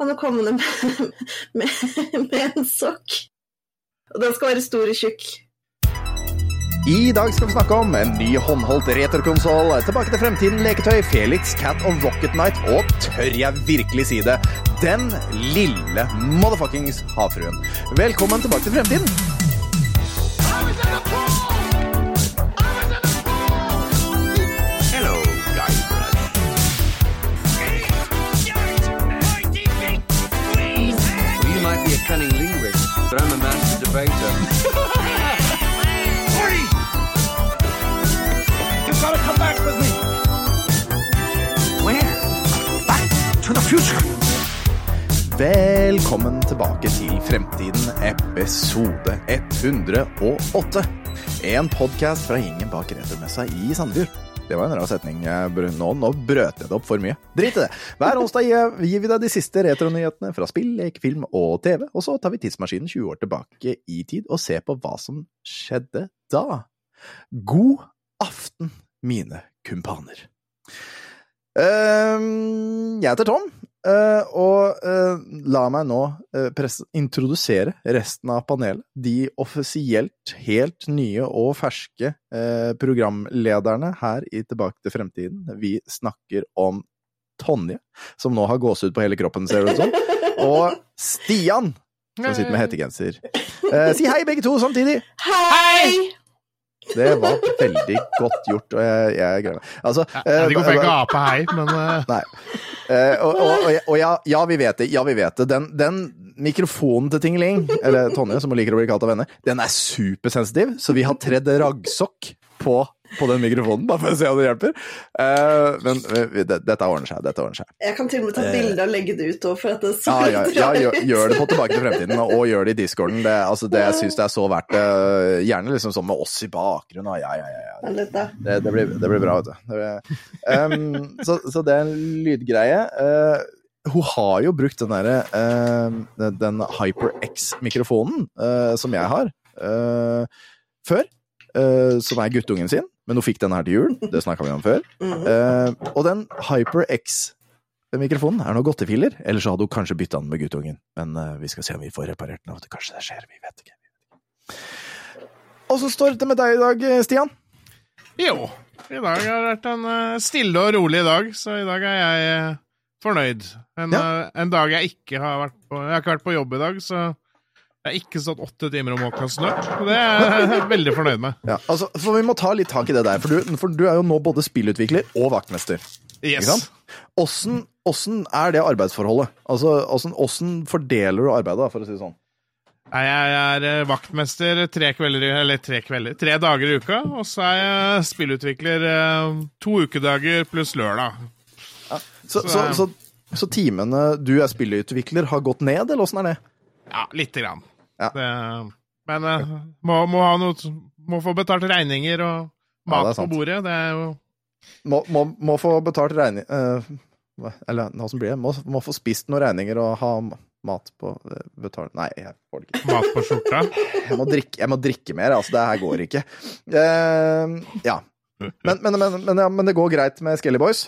Han er kommende med, med, med en sokk. Og den skal være stor og tjukk. I dag skal vi snakke om en ny håndholdt returkonsoll, Tilbake til fremtiden, leketøy, Felix, Cat og Rocket Knight, og tør jeg virkelig si det, den lille motherfuckings havfruen. Velkommen tilbake til fremtiden. Master debater. You've got to come back with me. Where? Back to the future. Velkommen tilbake til Fremtiden, episode 108. En podkast fra gjengen bak Retromessa i Sandefjord. Det var en rar setning. Nå, nå brøt jeg det opp for mye. Drit i det. Hver onsdag gir vi deg de siste retronyhetene fra spill, lek, film og TV, og så tar vi tidsmaskinen 20 år tilbake i tid og ser på hva som skjedde da. God aften, mine kumpaner. Ehm, jeg heter Tom, eh, og uh, la meg nå uh, introdusere resten av panelet. De offisielt helt nye og ferske programlederne her i Tilbake til fremtiden. Vi snakker om Tonje, som nå har gåsehud på hele kroppen, ser det ut som, og Stian, som sitter med hettegenser. Si hei, begge to, samtidig! Hei! Det var veldig godt gjort, og jeg, jeg gleder meg. Altså, Jeg vet ikke hvorfor jeg eh, gaper hei, men eh, Nei. Eh, og, og, og, og ja, ja, vi vet det. Ja, vi vet det. Den, den mikrofonen til Tingeling, eller Tonje, som hun liker å bli kalt av venner, den er supersensitiv, så vi har tredd raggsokk på, på den mikrofonen, bare for å se om det hjelper. Eh, men eh, det, dette ordner seg. Dette ordner seg. Jeg kan til og med ta bilde og legge det ut òg, for at det Ja, ser ja, ja, ja gjør, gjør det på Tilbake til fremtiden, og gjør det i discorden. Det, altså, det, jeg syns det er så verdt det. Gjerne liksom sånn med oss i bakgrunnen. og Ja, ja, ja. ja. Det, det, blir, det blir bra, vet du. Det, um, så, så det er en lydgreie. Uh, hun har jo brukt den derre uh, den- HyperX-mikrofonen uh, som jeg har, uh, før. som er guttungen sin, men hun fikk den her til jul. Det snakka vi om før. Mhm. Uh, og den HyperX-mikrofonen er nå godtefiller, eller så hadde hun kanskje bytta den med guttungen. Men uh, vi skal se om vi får reparert den. Kanskje det skjer, vi vet ikke. Åssen står det med deg i dag, Stian? jo. I dag har det vært en eh, stille og rolig dag, så i dag er jeg eh, fornøyd. En, Ja. eh, en dag jeg ikke har vært på Jeg har ikke vært på jobb i dag, så jeg har ikke stått åtte timer og måka snø. Det er jeg veldig fornøyd med. Ja, altså, for Vi må ta litt tak i det der, for du, for du er jo nå både spillutvikler og vaktmester. Yes. Åssen, er det arbeidsforholdet? Altså, åssen, åssen fordeler du arbeidet, for å si det sånn? Jeg er eh, vaktmester tre kvelder, eller tre kvelder, tre dager i uka. Og så er jeg spillutvikler eh, to ukedager pluss lørdag. Så, Så så, så, så timene du er spillutvikler, har gått ned, eller åssen er det? Ja, lite grann. Ja. Det, men eh, må, må ha noe Må få betalt regninger og mat er på bordet. Det er jo Må, må, få betalt regning... Eller hva- som blir det? Må, må få spist noen regninger og ha mat på uh, betalt Nei, jeg får det ikke. mat på skjorta. Jeg må drikke, jeg må drikke mer, altså. Det her går ikke. Uh, ja. Men, men, men, men, ja, men det går greit med Skelly Boys?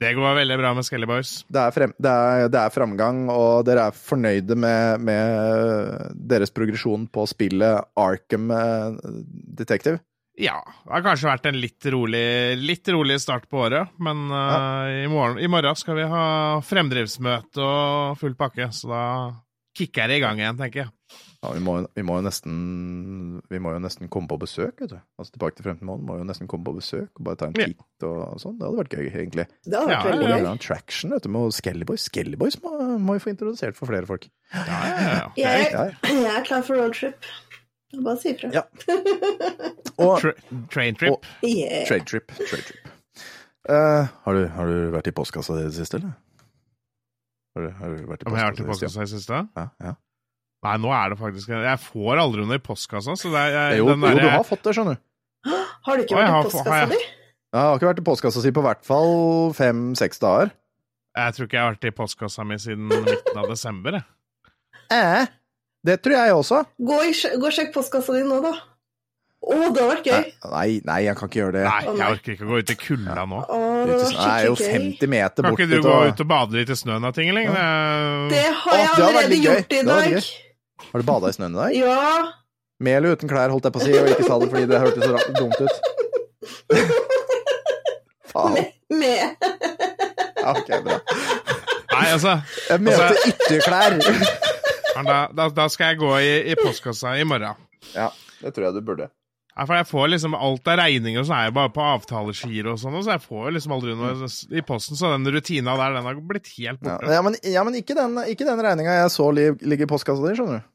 Det går veldig bra med Skelly Boys. Det er, frem, det, er, det er framgang, og dere er fornøyde med, med deres progresjon på spillet Arkham eh, Detective? Ja, det har kanskje vært en litt rolig, litt rolig start på året, men eh, i, morgen, i morgen skal vi ha fremdriftsmøte og full pakke, så da kicker det i gang igjen, tenker jeg. Ja, vi, må, jo- vi, må jo nesten, vi må jo nesten komme på besøk, vet du. Altså Tilbake til fremtiden må jo nesten komme på besøk og bare ta en Ja. titt og sånn. Det hadde vært gøy, egentlig. Det hadde vært Ja, Og veldig gøy. annen traction vet du, med Skellyboys. Skellyboys må, må vi få introdusert for flere folk. Ja, ja, ja. Jeg, Ja, ja. jeg er klar for roadtrip. Bare si ifra. Ja. Og Tra train trip. Yeah. trade trip. Trade trip. Uh, har, du, har du vært i postkassa i det siste, eller? Har du, har du vært i Om jeg har vært i postkassa di postkassa siste? Ja, ja. Nei, nå er det faktisk Jeg får aldri noe i postkassa, så det er jeg, Jo, den jo, du har fått det, skjønner du. Har du ikke vært har- i postkassa di? Jeg har ikke vært i postkassa si på hvert fall fem-seks dager. Jeg tror ikke jeg har vært i postkassa mi siden midten av desember. Jeg. Eh, det tror jeg også. Gå, i, gå og sjekk postkassa di nå, da. Å, det hadde vært gøy. Nei, nei, jeg kan ikke gjøre det. Nei, jeg orker ikke å gå ut i kulda nå. Å, det var Det er jo 50 meter bort Kan ikke du gå og- ut og bade litt i snøen og ting, eller? Det Det har jeg allerede gjort i Det dag. Har du bada i snøen i dag? Ja. Med eller uten klær, holdt jeg på å si, og ikke sa det fordi det hørtes så dumt ut. Faen. Med. Ja, ok, bra. Nei, altså Jeg mente ytterklær. da, da, da skal jeg gå i, i postkassa i morgen. Ja, det tror jeg du burde. Ja, for jeg får liksom Alt av regninger og så er jo bare på avtaleskier og sånn, så jeg får liksom aldri noe i posten, så den rutina der, den har blitt helt borte. ja men, ja, men ikke den, ikke den regninga jeg så li, ligge i postkassa di, skjønner du.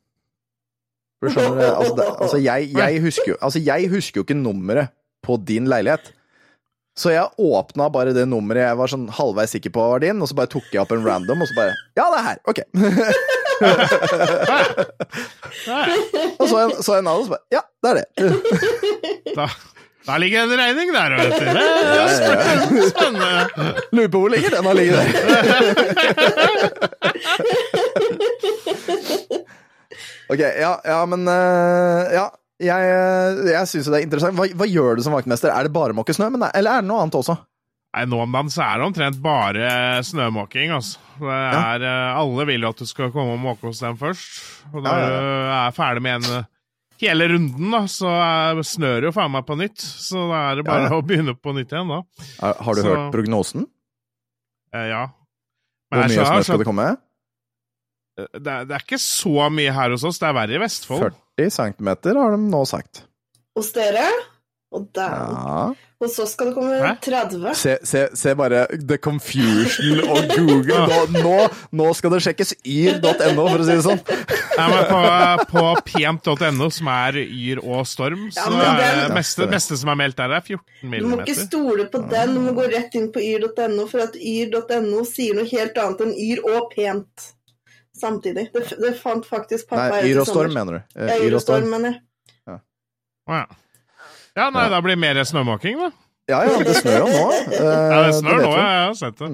Skjønner, altså, det, altså, jeg, jeg, husker jo, altså jeg husker jo ikke nummeret på din leilighet. Så jeg åpna bare det nummeret jeg var sånn halvveis sikker på var din, og så bare tok jeg opp en random, og så bare Ja, det er her! Ok. og så en, så en annen, og så bare Ja, det er det. Da, da ligger en regning der, vet du. Det er spennende. Lurer på hvor ligger den har ligget der. Ok, ja, ja men uh, Ja. Jeg, jeg syns det er interessant. Hva, hva gjør du som vaktmester? Er det bare måke snø, men, eller er det noe annet også? Nei, Nå om dagen så er det omtrent bare snømåking, altså. Det er, ja. Alle vil jo at du skal komme og måke hos dem først. Og når Ja, ja, du er ferdig med en eh, hele runden, da, så snør det jo faen meg på nytt. Så da er det bare å begynne på nytt igjen, da. Har, du Så- hørt prognosen? Eh, ja. Hvor mye snø skal det komme? Det, er, det er ikke så mye her hos oss, det er verre i Vestfold. 40 cm har de nå sagt. Hos dere? Og dæven. Ja. Hos oss skal det komme Hæ? 30. Se, se, se bare the confusion og Google. Nå, nå, nå skal det sjekkes yr.no, for å si det sånn. Nei, men på, på pent.no, som er Yr og Storm, så ja, er den- det meste, meste som er meldt der, er 14 Du må ikke stole på den, du må gå rett inn på yr.no, for at yr.no sier noe helt annet enn yr og pent samtidig. Det, det fant faktisk pappa Nei, ut yr og storm, mener du? Eh, Ja, yr og storm, mener jeg. Ja. ja, nei, da blir det mer snømåking, da. Ja ja, det snør jo nå. eh, Ja, det snør vet nå, ja, jeg har sett det.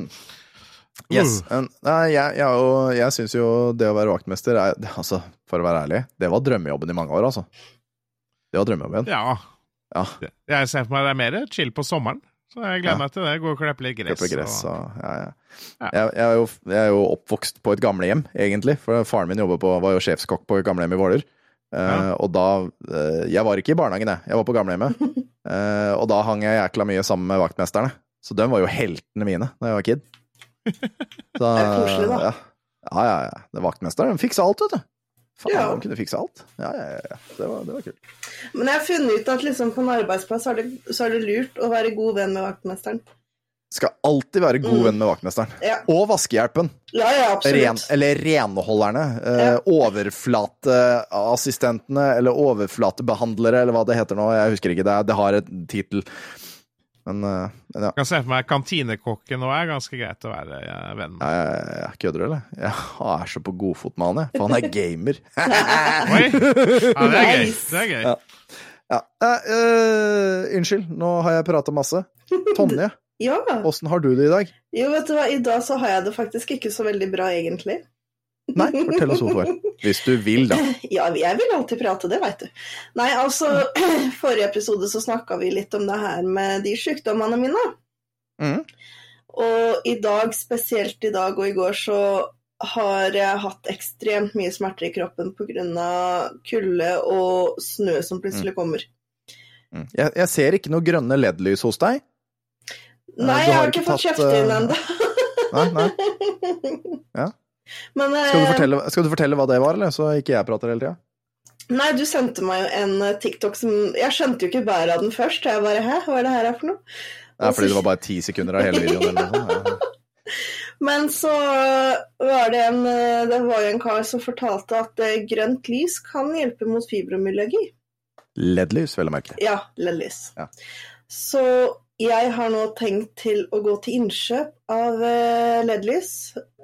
Yes. En- Nei, jeg, jeg, jeg syns jo det å være vaktmester er Altså, for å være ærlig, det var drømmejobben i mange år, altså. Det var drømmejobben. Ja. Ja. Jeg ser for meg det er mer chill på sommeren, så jeg gleder Ja. meg til det. Gå og klippe litt gress. Klippe gress og... og ja, ja. Ja. Jeg, jeg, er jo, jeg er jo oppvokst på et gamlehjem, egentlig. For faren min på, var jo sjefskokk på et gamlehjem i Våler. Uh, Ja. Og da uh, Jeg var ikke i barnehagen, jeg. Jeg var på gamlehjemmet. uh, og da hang jeg jækla mye sammen med vaktmesterne. Så de var jo heltene mine da jeg var kid. Så, Det er koselig, da. Ja, ja, ja. Vaktmesteren fiksa alt, vet du. Faen, Ja. han kunne fikse alt. Ja, ja, ja. Det, var, det var kult. Men jeg har funnet ut at liksom på en arbeidsplass så er, det, så er det lurt å være god venn med vaktmesteren. Skal alltid være god Mm. venn med vaktmesteren. Ja, Og vaskehjelpen. ja, ja Ren, absolutt. eller renholderne. Eh, Ja. Overflateassistentene, eller overflatebehandlere, eller hva det heter nå. Jeg husker ikke. Det, det har et tittel. Men, uh, men ja. Jeg kan se for meg kantinekokken nå er ganske greit å være eh, venn med. Ja. Kødder du, eller? Jeg er så på godfot med han, jeg. For han er gamer. Oi! Ja, det er gøy. Det er gøy. Ja. Ja. Uh, eh, unnskyld, nå har jeg prata masse. Tonje, Ja. åssen har du det i dag? Jo, vet du hva, i dag så har jeg det faktisk ikke så veldig bra, egentlig. Nei, fortell oss hvorfor. Hvis du vil, da. Ja, jeg vil alltid prate, det veit du. Nei, altså, forrige episode så snakka vi litt om det her med de sykdommene mine. Mm. Og i dag, spesielt i dag og i går, så har jeg hatt ekstremt mye smerter i kroppen pga. kulde og snø som plutselig kommer. Mm. Jeg, jeg ser ikke noe grønne LED-lys hos deg. Nei, har jeg har ikke fått tatt, kjøpt inn eh, ennå. Nei, nei. Ja. Men eh, Skal du, fortelle, skal du fortelle hva det var, eller? Så ikke jeg prater hele tida? Nei, du sendte meg jo en eh, TikTok som Jeg skjønte jo ikke bæret av den først. Jeg bare Hæ, hva er det her for noe? Det er fordi det var bare ti sekunder av hele videoen. Eller noe. Ja. Men så var det en eh, Det var jo en kar som fortalte at eh, grønt lys kan hjelpe mot fibromyalgi. LED-lys, vel å merke. Ja, LED-lys. Ja. Så jeg har nå tenkt til å gå til innkjøp av eh, LED-lys.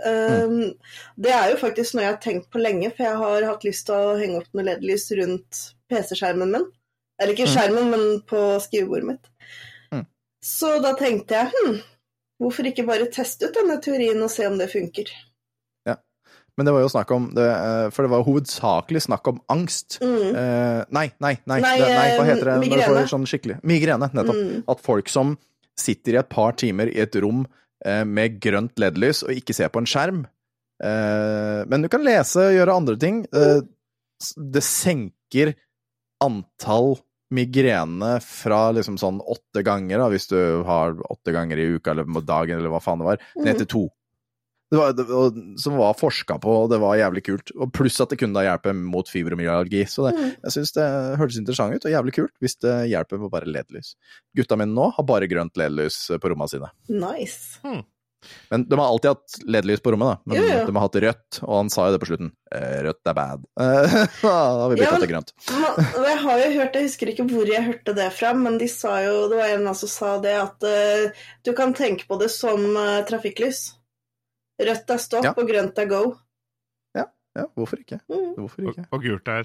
Um, Det er jo faktisk noe jeg har tenkt på lenge, for jeg har hatt lyst til å henge opp noe LED-lys rundt PC-skjermen min. Eller ikke Mm. skjermen, men på skrivebordet mitt. Mm. Så da tenkte jeg hm, hvorfor ikke bare teste ut denne teorien og se om det funker? Men det var jo snakk om det, eh, For det var hovedsakelig snakk om angst. Mm. Eh, nei, nei, nei, Nei, det, nei, hva eh, heter det når du får sånn skikkelig Migrene, nettopp. Mm. At folk som sitter i et par timer i et rom eh, med grønt LED-lys og ikke ser på en skjerm. Eh, men du kan lese og gjøre andre ting. Eh, det senker antall migrene fra liksom sånn åtte ganger, da, hvis du har åtte ganger i uka eller på dagen eller hva faen det var, ned til to. Det var, det, og, som var forska på, og det var jævlig kult. Og pluss at det kunne da hjelpe mot fibromyalgi. Så det, jeg syns det hørtes interessant ut, og jævlig kult hvis det hjelper med bare LED-lys. Gutta mine nå har bare grønt LED-lys på rommene sine. Nice. Men de har alltid hatt LED-lys på rommet, da. Men Jo, jo. de har hatt rødt, og han sa jo det på slutten. Eh, Rødt er bad. Eh, da har vi blitt bytta ja, til grønt. Man, jeg har jo hørt, jeg husker ikke hvor jeg hørte det fra, men de sa jo, det var en som sa det, at uh, du kan tenke på det som uh, trafikklys. Rødt er stopp, Ja. og grønt er go. Ja, hvorfor ikke? Mm. Hvorfor Og, ikke? og gult er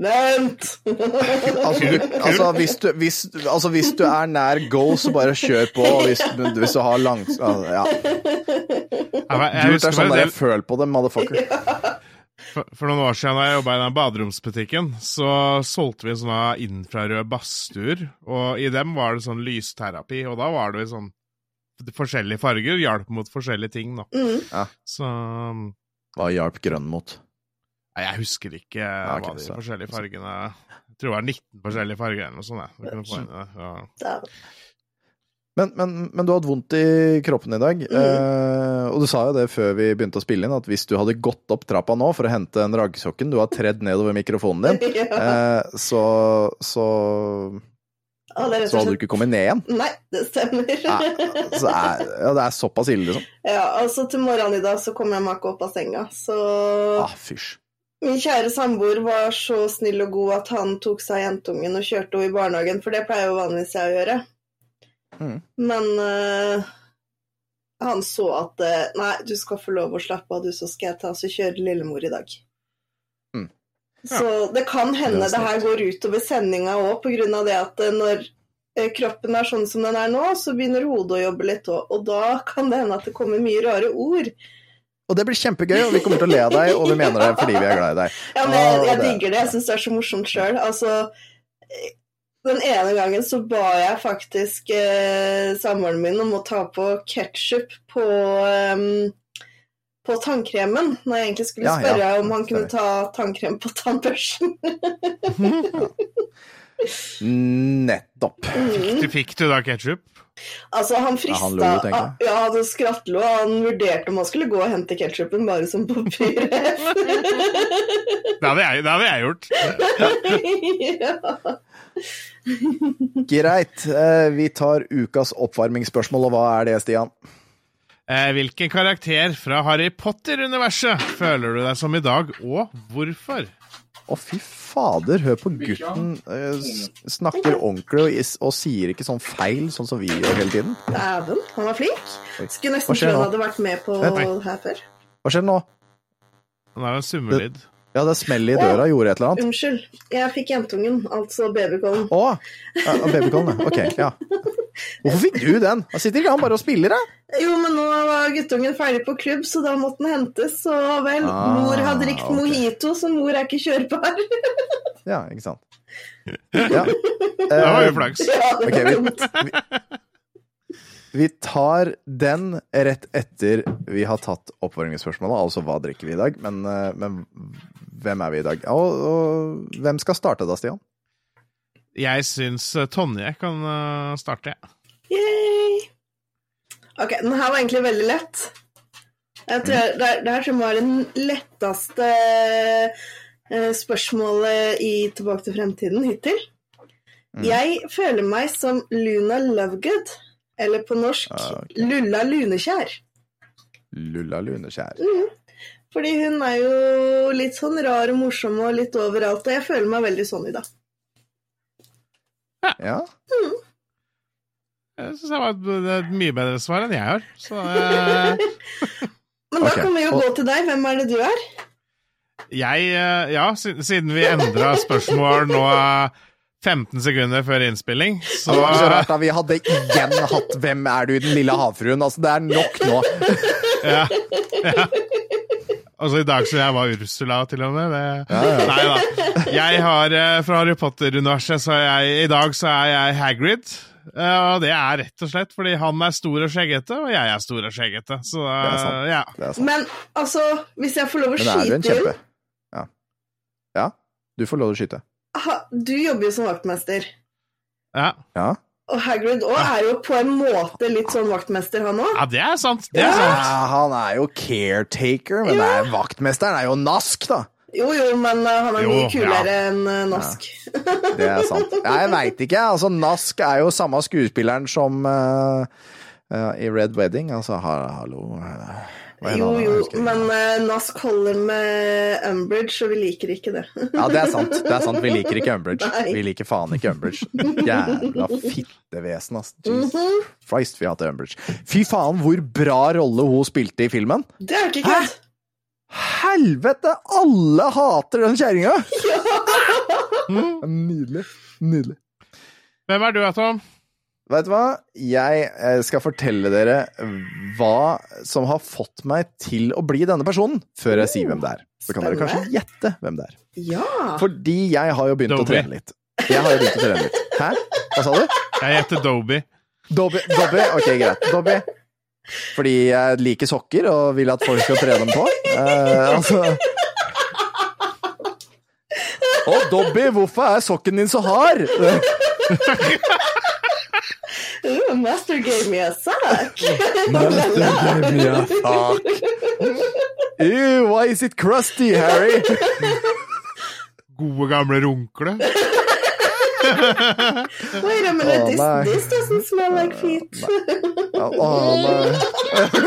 Vent! Altså, du, altså, hvis du, hvis, altså, hvis du er nær go, så bare kjør på. Hvis, hvis du har langt Ja. Jeg, jeg Gult er sånn der jeg føler på det, motherfucker. for, for noen år siden da jeg jobba i den baderomsbutikken, så solgte vi sånne infrarøde badstuer, og i dem var det sånn lysterapi, og da var det sånn forskjellige farger, hjalp mot forskjellige ting, da. Mm. Så Hva hjalp grønn mot? Nei, jeg husker ikke ok, hva de så- forskjellige fargene Jeg tror det var 19 forskjellige farger eller noe sånt. jeg. Kunne få inn det, ja. Men, men, men du hadde vondt i kroppen i dag, eh, og du sa jo det før vi begynte å spille inn, at hvis du hadde gått opp trappa nå for å hente en raggsokken du har tredd nedover mikrofonen din, Ja. eh, så, så, Ja, det er så hadde du ikke kommet ned igjen. Nei, det stemmer. Ja, altså, ja, det er såpass ille, liksom. Ja, altså til morgenen i dag så kom jeg meg ikke opp av senga, så Ah, fysj. Min kjære samboer var så snill og god at han tok seg av jentungen og kjørte henne i barnehagen, for det pleier jo vanligvis jeg å gjøre. Mm. Men uh, han så at eh, Nei, du skal få lov å slappe av, du, så skal jeg ta og kjøre lillemor i dag. Så det kan hende Det det her går utover sendinga òg, pga. det at eh, når eh, kroppen er sånn som den er nå, så begynner hodet å jobbe litt òg. Og da kan det hende at det kommer mye rare ord. Og det blir kjempegøy, og vi kommer til å le av deg, og vi mener det fordi vi er glad i deg. Ja, men jeg, jeg digger det. Jeg syns det er så morsomt sjøl. Altså, den ene gangen så ba jeg faktisk eh, samboeren min om å ta på ketsjup på ehm, på tannkremen, når jeg egentlig skulle Ja, ja. spørre om han kunne ta tannkrem på tannbørsten. Nettopp. Mm. Du fikk du da ketsjup? Altså, han Ja, han lo. Ja, han skrattlo. Han vurderte om han skulle gå og hente ketsjupen bare som pyref. Det hadde jeg, det hadde jeg gjort. ja. Greit. Eh, vi tar ukas oppvarmingsspørsmål, og hva er det, Stian? Eh, hvilken karakter fra Harry Potter-universet føler du deg som i dag, og hvorfor? Å, fy fader, hør på gutten. eh, snakker ordentlig og, og sier ikke sånn feil, sånn som vi gjør hele tiden. Dæven, han var flink. Skulle nesten tro han hadde vært med på Nei. her før. Hva skjer nå? Han er en summelyd. Ja, det smellet i døra gjorde et eller annet. Unnskyld, jeg fikk jentungen, altså babycallen. Å! Ja, babycallen, ja. Ok, ja. Hvorfor fikk du den? Da sitter ikke han bare og spiller, da? Jo, men nå var guttungen ferdig på klubb, så da måtte den hentes. Så vel, Ah, mor har drikt okay. mojito, så mor er ikke kjørbar. Ja, ikke sant. Ja. Det var jo Eh, flaks. ja, det var dumt. Vi, tar den rett etter vi har tatt oppvarmingsspørsmålet, altså hva drikker vi i dag, men, eh, men hvem er vi i dag? Og, og hvem skal starte da, Stian? Jeg syns eh, Tonje kan starte, jeg. Yay. Ok, den her var egentlig veldig lett. Jeg tror mm. det, det her tror jeg var den letteste eh, spørsmålet i Tilbake til fremtiden hittil. Mm. Jeg føler meg som Luna Lovegood, eller på norsk Ah, ok. Lulla Lunekjær. Lulla Lunekjær. Fordi hun er jo litt sånn rar og morsom og litt overalt, og jeg føler meg veldig sånn i dag. Ja. Jeg syns det var et, mye bedre svar enn jeg har. Så eh, Men da okay. kan vi jo og- gå til deg. Hvem er det du er? jeg eh, Ja, siden siden vi endra spørsmål nå eh, 15 sekunder før innspilling, så Det var så rart da vi hadde igjen hatt 'Hvem er du, den lille havfruen'? Altså, det er nok nå. ja, ja. Altså, i dag så jeg var Ursula, til og med. Det, Ja, ja. Nei da. Jeg har eh, fra Harry Potter-universet, så jeg I dag så er jeg Hagrid. Og det er rett og slett fordi han er stor og skjeggete, og jeg er stor og skjeggete. Så Det ja. Det er sant. Men altså, hvis jeg får lov å Men er du en skyte kjempe. inn Ja. ja. Du får lov å skyte. Ha- Du jobber jo som vaktmester. Ja. Ja. Og Hagrid òg er jo på en måte litt sånn vaktmester, han òg. ja, det er sant. Det er sant. Ja, han er jo caretaker, men det er, vaktmesteren er jo nask, da. Jo, jo, men uh, han er Jo, mye ja. kulere enn Nask. Nask. Det er sant. Ja, jeg veit ikke. Altså, Nask er jo samme skuespilleren som uh, uh, i Red Wedding. Altså, ha, hallo eh, Jo, jo, men uh, Nask holder med Umbridge, og vi liker ikke det. Ja, det er sant. Det er sant. Vi liker ikke Umbridge. Nei. Vi liker faen ikke Umbridge. Jævla fittevesen, ass. Jesus -hmm. Christ, vi hater Umbridge. Fy faen, hvor bra rolle hun spilte i filmen. Det er ikke kødd. Helvete! Alle hater den kjerringa! Nydelig. Nydelig. Hvem er du, Tom? Vet du hva? Jeg eh, skal fortelle dere hva som har fått meg til å bli denne personen, før jeg sier hvem det er. Så kan dere kanskje gjette hvem det er. Ja. Fordi jeg har jo begynt å trene litt. Jeg har jo begynt å trene litt. Hæ? Hva sa du? Jeg heter Doby. Dobby? Dobby? Ok, greit. Dobby. Fordi jeg liker sokker og vil at folk skal trene dem på. Uh, altså Å, Dobby, hvorfor er sokken din så hard? Uh, Master gave me a sock. Ew, why is it crusty, Harry? Gode, gamle runkle. Wait a minute, oh, this, this doesn't smell like feet. oh, nei.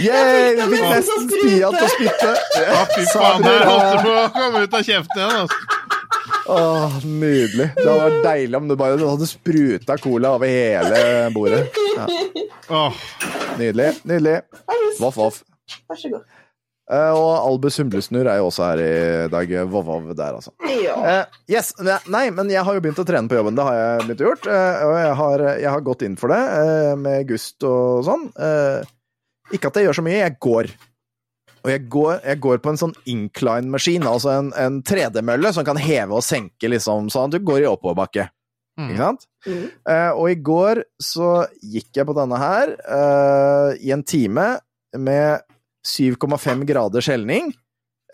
Yay, vi fikk nesten Stian til å spytte. Å, fy faen, det? holdt det på å komme ut av kjeften igjen. Altså. Åh, nydelig. Det hadde vært deilig om du bare hadde spruta cola over hele bordet. Ja, Åh, nydelig. Nydelig. Voff, voff. Vær så god. Eh, og Albus Humlesnurr er jo også her i dag. Vov, vov der, altså. Ja. Eh, yes, Nei, men jeg har jo begynt å trene på jobben. Det har jeg begynt å gjort. eh, og jeg har, jeg har gått inn for det eh, med gust og sånn. Eh, ikke at jeg gjør så mye, jeg går. Og jeg går, jeg går på en sånn incline-maskin, altså en, en 3D-mølle som kan heve og senke, liksom, sånn at du går i oppoverbakke. Mm. Ikke sant? Mm. Uh, og i går så gikk jeg på denne her uh, i en time med 7,5 grader skjelning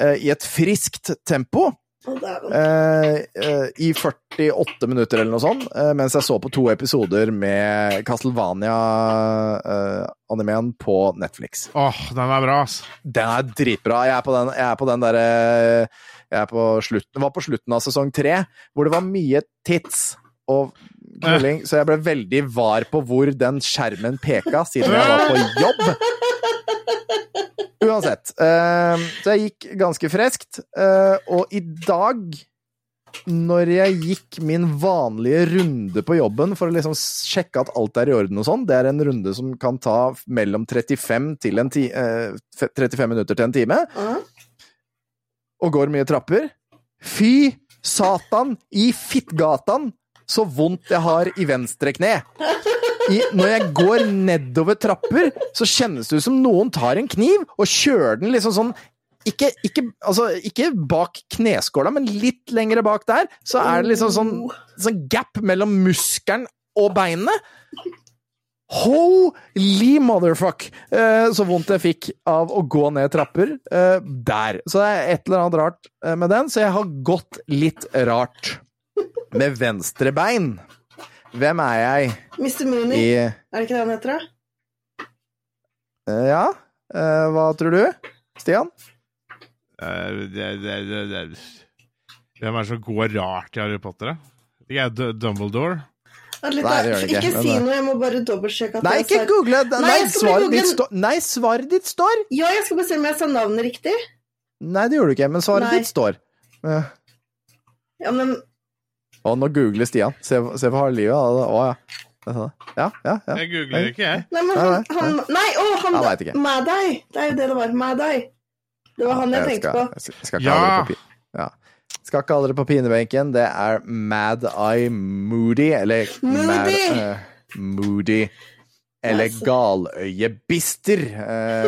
uh, i et friskt tempo. Eh, eh, I 48 minutter eller noe sånt, eh, mens jeg så på to episoder med Castlevania-animeen på Netflix. åh, den er bra, ass. Den er dritbra. Jeg er på den, jeg er på den derre Jeg er på slutten, var på slutten av sesong tre, hvor det var mye tits og knulling, så jeg ble veldig var på hvor den skjermen peka, siden jeg var på jobb. Uansett. eh, så jeg gikk ganske freskt. eh, og i dag, når jeg gikk min vanlige runde på jobben for å liksom sjekke at alt er i orden og sånn, det er en runde som kan ta mellom 35, til en ti, eh, 35 minutter til en time, og går mye trapper. Fy satan i fittgatan så vondt jeg har i venstre kne. I, når jeg går nedover trapper, så kjennes det ut som noen tar en kniv og kjører den liksom sånn ikke, ikke, altså, ikke bak kneskåla, men litt lengre bak der, så er det liksom sånn, sånn gap mellom muskelen og beinene. Holy motherfuck! Eh, så vondt jeg fikk av å gå ned trapper eh, der. Så det er et eller annet rart eh, med den, så jeg har gått litt rart med venstre bein. Hvem er jeg Mr. Mooney, i er det ikke det han heter? da? eh, Ja, eh, hva tror du? Stian? Eh, det, det, det, det. Hvem er det som går rart i Harry Potter, da? Det er Dumbledore. Litt, Nei, det gjør det ikke, Ikke si noe, jeg må bare dobbeltsjekke at Nei, ikke google! Nei, Nei, svaret ditt google- står Nei, svaret ditt står! Ja, jeg skal bare se om jeg sa navnet riktig. Nei, det gjorde du ikke, men svaret Nei. ditt står. Ja, men Å, nå googler Stian. Se, se på harde livet. Å, ja. Ja, ja, ja. Jeg googler ikke, jeg. Nei, men han, han Nei, å, han Han. Madai! Det er jo det det var. Madai. Det var han jeg tenkte skal, på. Jeg skal, jeg skal ikke Ja. ha dere på ja. Skal ikke ha dere på pinebenken. Det er Mad Eye Moody, eller Mad, Moody. eh, Moody. Eller Altså. Galøyebister. Uh,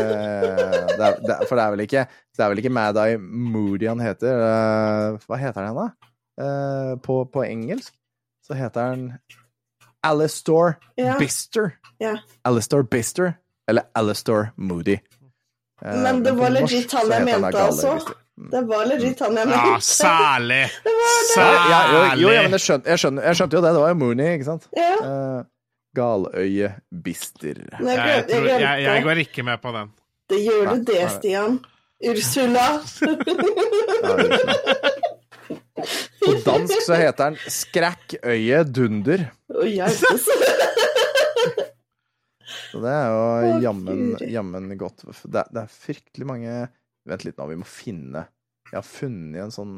det er, det, for det er vel ikke Det er vel ikke Mad Eye Moody han heter. Uh, hva heter han, da? Eh, på, på engelsk så heter den Alistor Ja. Bister. Ja. Alistor Bister, eller Alistor Moody. Eh, Men det var legit han jeg mente, altså. Det var legit han jeg Ja, mente. særlig! Ja, jo, jo, ja, men Særlig! jeg skjønte, jeg, skjønte, jeg skjønte jo det. Det var jo Mooney, ikke sant? Ja, Uh, Galøye Bister. Nei, jeg, Jeg, tror, jeg jeg, jeg går ikke med på den. Det gjør du det. Stian. Ursula. På dansk så heter den Skrækkøye Dunder. Å hjelpes. Så det er jo jammen, jammen godt. Det, er- det er fryktelig mange Vent litt nå, vi må finne Jeg har funnet en sånn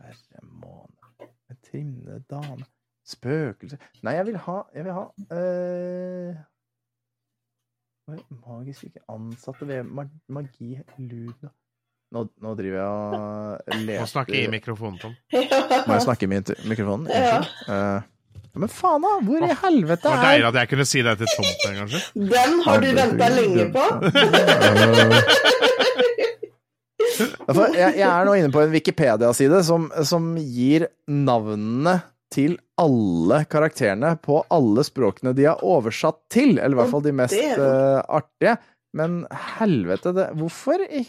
Herre måne En trimne dame Spøkelse Nei, jeg vil ha Jeg vil ha øh? Magisk ikke ansatte ved magi lud nå, nå driver jeg og Må snakker snakke i mikrofonen, Tom. Må jeg snakke i mikrofonen? mikrofonen? Ja. Unnskyld. Eh, men faen, da! Hvor i helvete er Det var deilig at jeg kunne si det til tomten, kanskje. Den har du venta lenge på. Jeg, jeg er nå inne på en Wikipedia-side som, som gir navnene til alle karakterene på alle språkene de har oversatt til. Eller i hvert fall de mest eh, artige. Men helvete, det Hvorfor i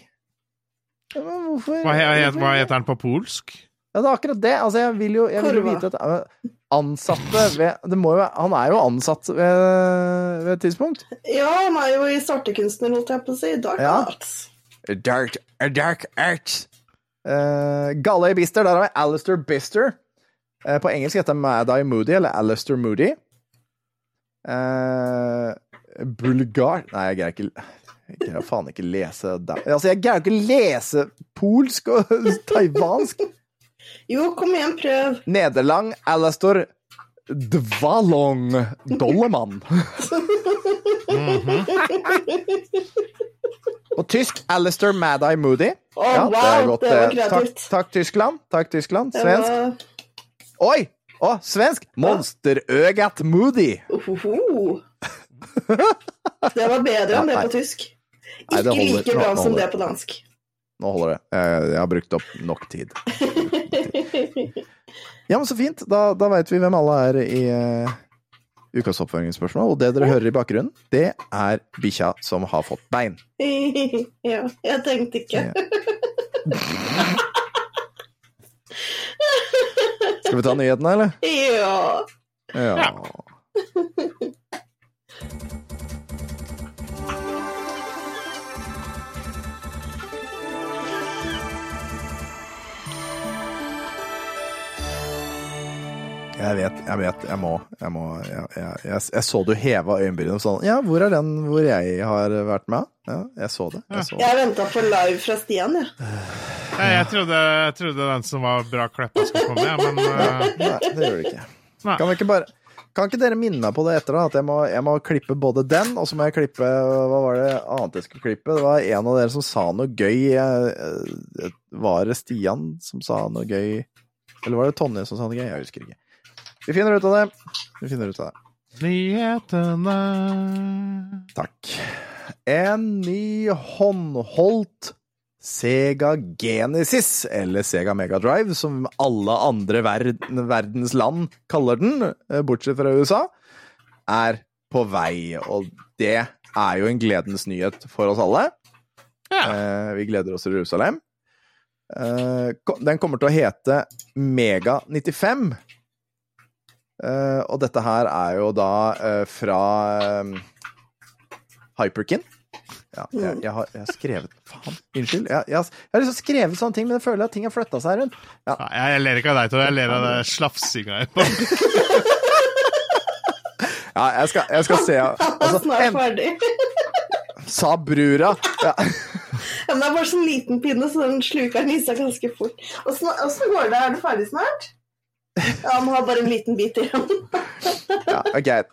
ja, men hvorfor Hva, he- hva heter den på polsk? Ja, det er akkurat det. Altså, jeg vil jo, jeg vil jo Korva. vite at Ansatte ved Det må jo være Han er jo ansatt ved, ved et tidspunkt. Ja, han er jo i startekunstner, holdt jeg på å si. Dark Ja. Arts. Dark, dark Arts. Uh, Galle Bister, der har vi Alistair Bister. Eh, på engelsk heter han Mad-Eye Moody, eller Alistair Moody. Eh, Bulgar Nei, jeg greier ikke Jeg greier faen ikke lese det. Altså, jeg greier ikke lese polsk og taiwansk. Jo, kom igjen, prøv. Nederland Alistair Dvalong Dollemann. På tysk Alistair Mad-Eye Moody. Å, Ja, det er godt. det var kreativt. Takk, takk, Tyskland. Takk, Tyskland. Svensk. var- Oi! Å, svensk! Monsterøgat Moody. Ohoho. Det var bedre enn det på tysk. Nei, Ikke holder. like bra Nå- nå som det på dansk. Nå holder det. Jeg, har brukt opp nok tid. Ja, men så fint. Da, da veit vi hvem alle er i uh, ukas oppfølgingsspørsmål. Og det dere hører i bakgrunnen, det er bikkja som har fått bein. ja, jeg tenkte ikke. Skal vi ta nyhetene, eller? Ja. Ja. Jeg vet, jeg vet, jeg må, jeg må Jeg, jeg, jeg, jeg så du heva øyenbrynene sånn Ja, hvor er den hvor jeg har vært med? Ja, jeg så det. Jeg så det. Jeg venta på live fra Stian, jeg. Jeg, jeg, trodde, jeg trodde den som var bra kleppa, skulle komme, jeg, men uh... Nei, det gjør det ikke. Kan, vi ikke bare, kan ikke dere minne meg på det etter, da? At jeg må, jeg må klippe både den, og så må jeg klippe Hva var det annet jeg skulle klippe? Det var en av dere som sa noe gøy. eh, eh, Var det Stian som sa noe gøy? Eller var det Tonje som sa noe gøy? Jeg husker ikke. Vi finner ut av det. Vi finner ut av det. nyhetene Takk. En ny håndholdt Sega Genesis, eller Sega Mega Drive, som alle andre verden, verdens land kaller den, eh, bortsett fra USA, er på vei. Og det er jo en gledens nyhet for oss alle. Ja. Eh, vi gleder oss til Jerusalem. Eh, den kommer til å hete Mega 95. Eh, og dette her er jo da eh, fra eh, Hyperkin. Ja, jeg, jeg, har, jeg har skrevet Faen, unnskyld. Jeg, jeg, har- jeg har liksom skrevet sånne ting, men jeg føler at ting har flytta seg rundt. Ja, Ja, Jeg ler ikke av deg, Tor. Jeg ler av det slafsinga etterpå. ja jeg, skal, jeg skal se altså, snart en, ferdig. Sa brura. Ja. Men det er bare sånn liten pinne, så den sluker den i seg ganske fort. Åssen går det? Er du ferdig snart? Ja, han har bare en liten bit igjen. Ja, greit.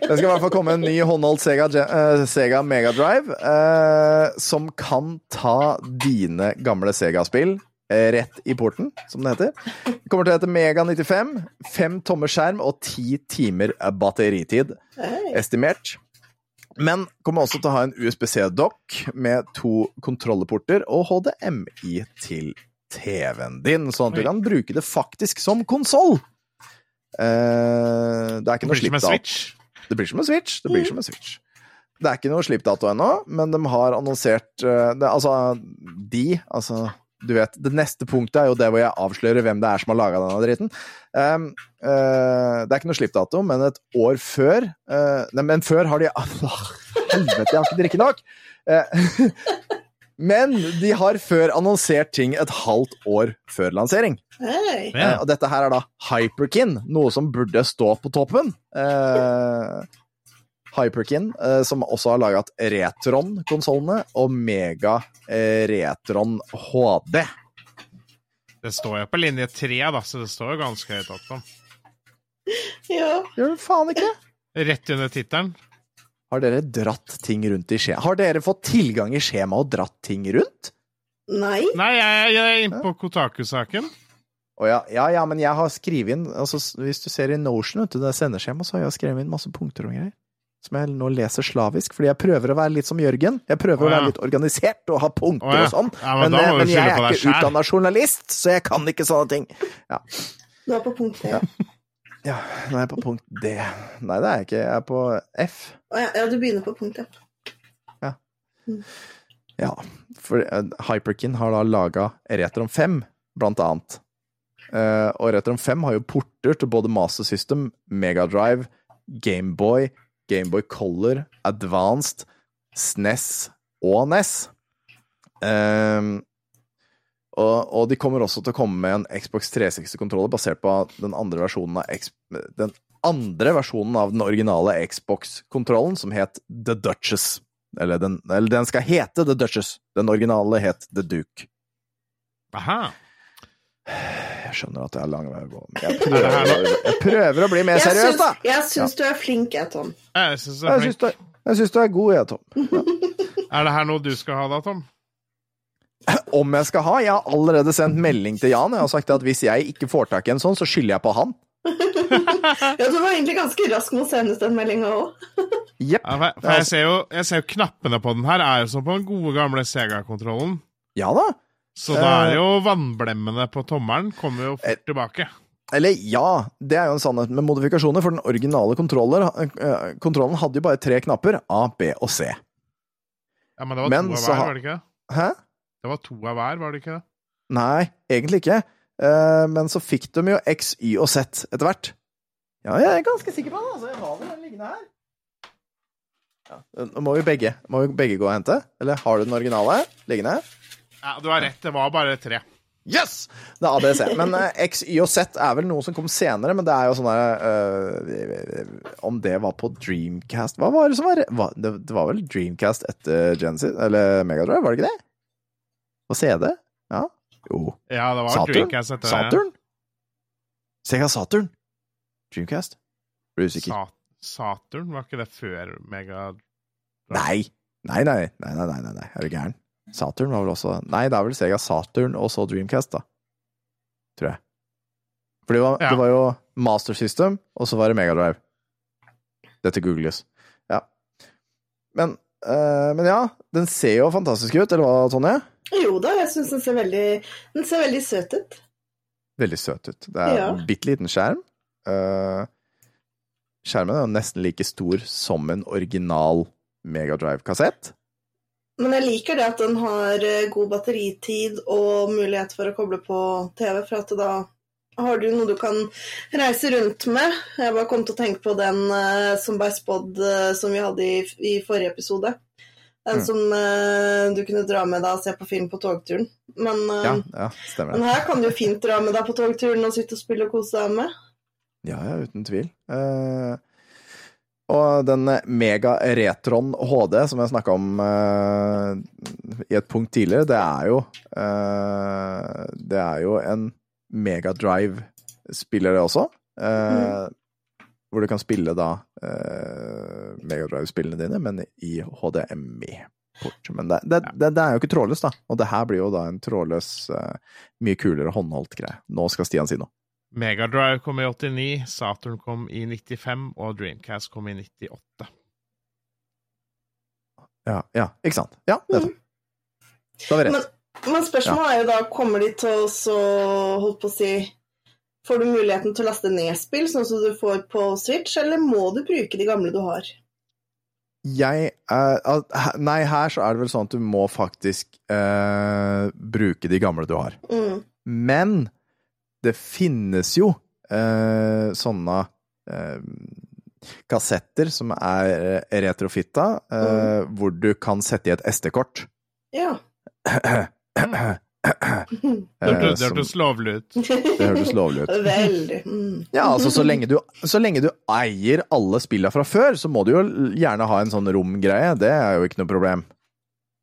Det skal i hvert fall komme en ny håndholdt Sega, eh, Sega Mega Drive eh, som kan ta dine gamle Sega-spill eh, rett i porten, som det heter. Det kommer til å hete Mega 95. Fem tommer skjerm og ti timer batteritid estimert. Men kommer også til å ha en USBC-dokk med to kontrolleporter og HDMI til TV-en din, sånn at du kan bruke det faktisk som konsoll. Uh, det er ikke noe slippdato. Det blir som en Switch. Det blir som en Switch. Det er ikke noe slippdato ennå, men de har annonsert uh, det, Altså, de Altså, du vet, det neste punktet er jo det hvor jeg avslører hvem det er som har laga denne dritten. Um, uh, det er ikke noe slippdato, men et år før eh, Nei, men før har de Helvete, jeg har ikke drikket nok! Men de har før annonsert ting et halvt år før lansering. Hey. Eh, og dette her er da Hyperkin, noe som burde stå på toppen. Eh, Hyperkin, eh, som også har laget Retron-konsollene, og Mega eh, Retron HD. Det står jo på linje tre, da, så det står jo ganske høyt opp. Ja. Gjør det faen ikke? Rett under tittelen. Har dere dratt ting rundt i skjema? Har dere fått tilgang i skjema og dratt ting rundt? Nei. Nei, jeg, jeg er inne på Kotaku-saken. Å ja, ja, ja, men jeg har skrevet inn altså, Hvis du ser i Notion, vet du, det sendeskjemaet, så har jeg skrevet inn masse punkter og greier. Som jeg nå leser slavisk, fordi jeg prøver å være litt som Jørgen. Jeg prøver Å å være litt organisert og ha punkter oh, ja. og sånn. Ja, men men, eh, men jeg er ikke utdanna journalist, så jeg kan ikke sånne ting. Du er på punkt 3. Ja. Ja, nå er jeg på punkt D. Nei, det er jeg ikke. Jeg er på F. Å ja, ja, du begynner på punkt F. Ja, for eh, Hyperkin har da laga Retrom 5, blant annet. Uh, og Retrom 5 har jo porter til både Master System, Megadrive, Gameboy, Gameboy Color, Advanced, SNES og NES. Ehm, og, og de kommer også til å komme med en Xbox 360-kontroller basert på den andre versjonen av X, den andre versjonen av den originale Xbox-kontrollen, som het The Duchess. Eller den, eller den skal hete The Duchess. Den originale het The Duke. Aha. Jeg skjønner at jeg har lang vei å gå, men jeg Er det prøver, jeg prøver å bli mer seriøs, da! jeg syns du er flink, jeg, Tom. Jeg syns det er du, er- du er god, jeg, Tom. Er det her noe du skal ha da, Tom? Om jeg skal ha? Jeg har allerede sendt melding til Jan. Jeg har sagt at hvis jeg ikke får tak i en sånn, så skylder jeg på han. Ja, du var egentlig ganske rask med å sende ut den meldinga òg. Jepp. Ja, for for jeg ser, jo, jeg ser jo knappene på den her er jo som på den gode, gamle Sega-kontrollen. Ja da. Så da er jo vannblemmene på tommelen kommer jo Eh, fort tilbake. Eller ja, det er jo en sannhet med modifikasjoner, for den originale eh, kontrollen hadde jo bare tre knapper, A, B og C. Ja, Men det var men to av så hver, var det ikke? Hæ? Det var to av hver, var det ikke det? Nei, egentlig ikke. Eh, men så fikk de jo X, Y og Z etter hvert. Ja, jeg er ganske sikker på det. Altså, jeg har vel den liggende her. Ja, Nå må vi begge, må vi begge gå og hente. Eller har du den originale liggende? Ja, Du har rett, det var bare tre. Yes! Det er ABC. Men eh, X, Y og Z er vel noe som kom senere, men det er jo sånn der eh, Om det var på Dreamcast Hva var det som var det var vel Dreamcast etter Genesis, eller Megadrive, var det ikke det? På CD? Ja? Jo. Ja, det var Saturn? Dreamcast etter. Saturn? Sega Saturn? Dreamcast? Blir usikker. Sa Saturn, var ikke det før Mega... Nei. Nei, nei, nei, nei, nei, nei, nei. er du gæren? Saturn var vel også Nei, det er vel Sega Saturn og så Dreamcast, da. Tror jeg. For det var, Ja. det var jo Master System, og så var det Megadrive. Dette googles. Ja. Men, øh, men ja, den ser jo fantastisk ut, eller hva, Tonje? Jo da, jeg syns den ser veldig Den ser veldig søt ut. Veldig søt ut. Det er Ja. en bitte liten skjerm. Eh, skjermen er nesten like stor som en original Megadrive-kassett. Men jeg liker det at den har eh, god batteritid og mulighet for å koble på TV, for at da har du noe du kan reise rundt med. Jeg bare kom til å tenke på den eh, som ble spådd som vi hadde i, i forrige episode. Den Mm. som uh, du kunne dra med deg og se på film på togturen. Men, uh, Ja, ja, men her kan du jo fint dra med deg på togturen og sitte og spille og kose deg med. Ja, ja, uten tvil. Uh, og den Mega Retron HD som jeg snakka om i et punkt tidligere, det er jo Det er jo en Megadrive-spiller, det også. eh, Hvor du kan spille da eh, Megadrive-spillene dine, men i HDMI-port. Men det, det, det, det er jo ikke trådløst, da. Og det her blir jo da en trådløs, eh, mye kulere håndholdt greie. Nå skal Stian si noe. Megadrive kom i 89, Saturn kom i 95, og Dreamcast kom i 98. Ja, ja, ikke sant? Ja, nettopp. Da har vi rett. Men spørsmålet er jo da, kommer de til å så, holdt på å si Får du muligheten til å laste ned spill, sånn som du får på Switch, eller må du bruke de gamle du har? Jeg uh, Nei, her så er det vel sånn at du må faktisk uh, bruke de gamle du har. Mm. Men det finnes jo uh, sånne eh, kassetter som er retrofitta, mm. hvor du kan sette i et SD-kort. Ja. Eh, Det hørtes- hørtes lovlig ut. det hørtes lovlig ut. Veldig. Mm. Ja, altså så lenge, du, så lenge du eier alle spillene fra før, så må du jo gjerne ha en sånn romgreie. Det er jo ikke noe problem.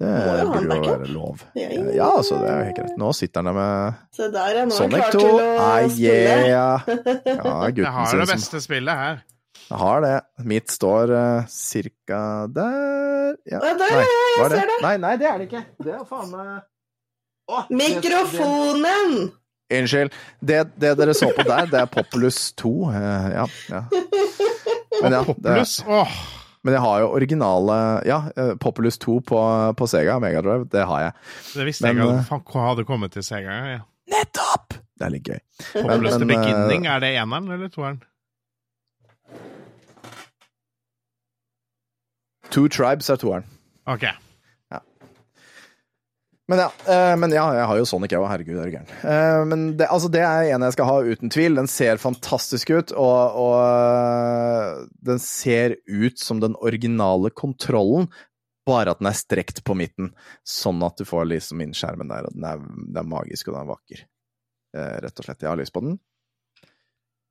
Det burde jo være lov. Ja, altså, det er jo helt greit. Nå sitter han der med Se der, ja. Nå er Sonic klar 2. til å Ah, spille. yeah. Ja, Jeg har det beste spillet her. Jeg har det. Mitt står uh, cirka der ja. Der, Nei, ja, jeg ser det. Nei, nei, det er det ikke. Det er faen meg Det- Mikrofonen! det- Unnskyld. Det, det dere så på der, det er Populus 2. Uh, ja, ja. Men ja, det Populus. Åh, Men jeg har jo originale Ja, eh, Populus 2 på, på Sega Megadrive, det har jeg. det visste Men, jeg ikke eh, at hadde kommet til Sega. Ja. Nettopp! Det er litt gøy. Populus men, The Beginning, eh, er det eneren eller toeren? Two Tribes er toeren. Ok. Men ja, eh, men ja, jeg har jo Sonic, jeg òg. Herregud, er du gæren. Eh, men det, altså, det er en jeg skal ha, uten tvil. Den ser fantastisk ut, og, og eh, den ser ut som den originale kontrollen, bare at den er strekt på midten, sånn at du får liksom inn skjermen der, og den er, den er magisk, og den er vakker. Eh, rett og slett. Jeg har lyst på den.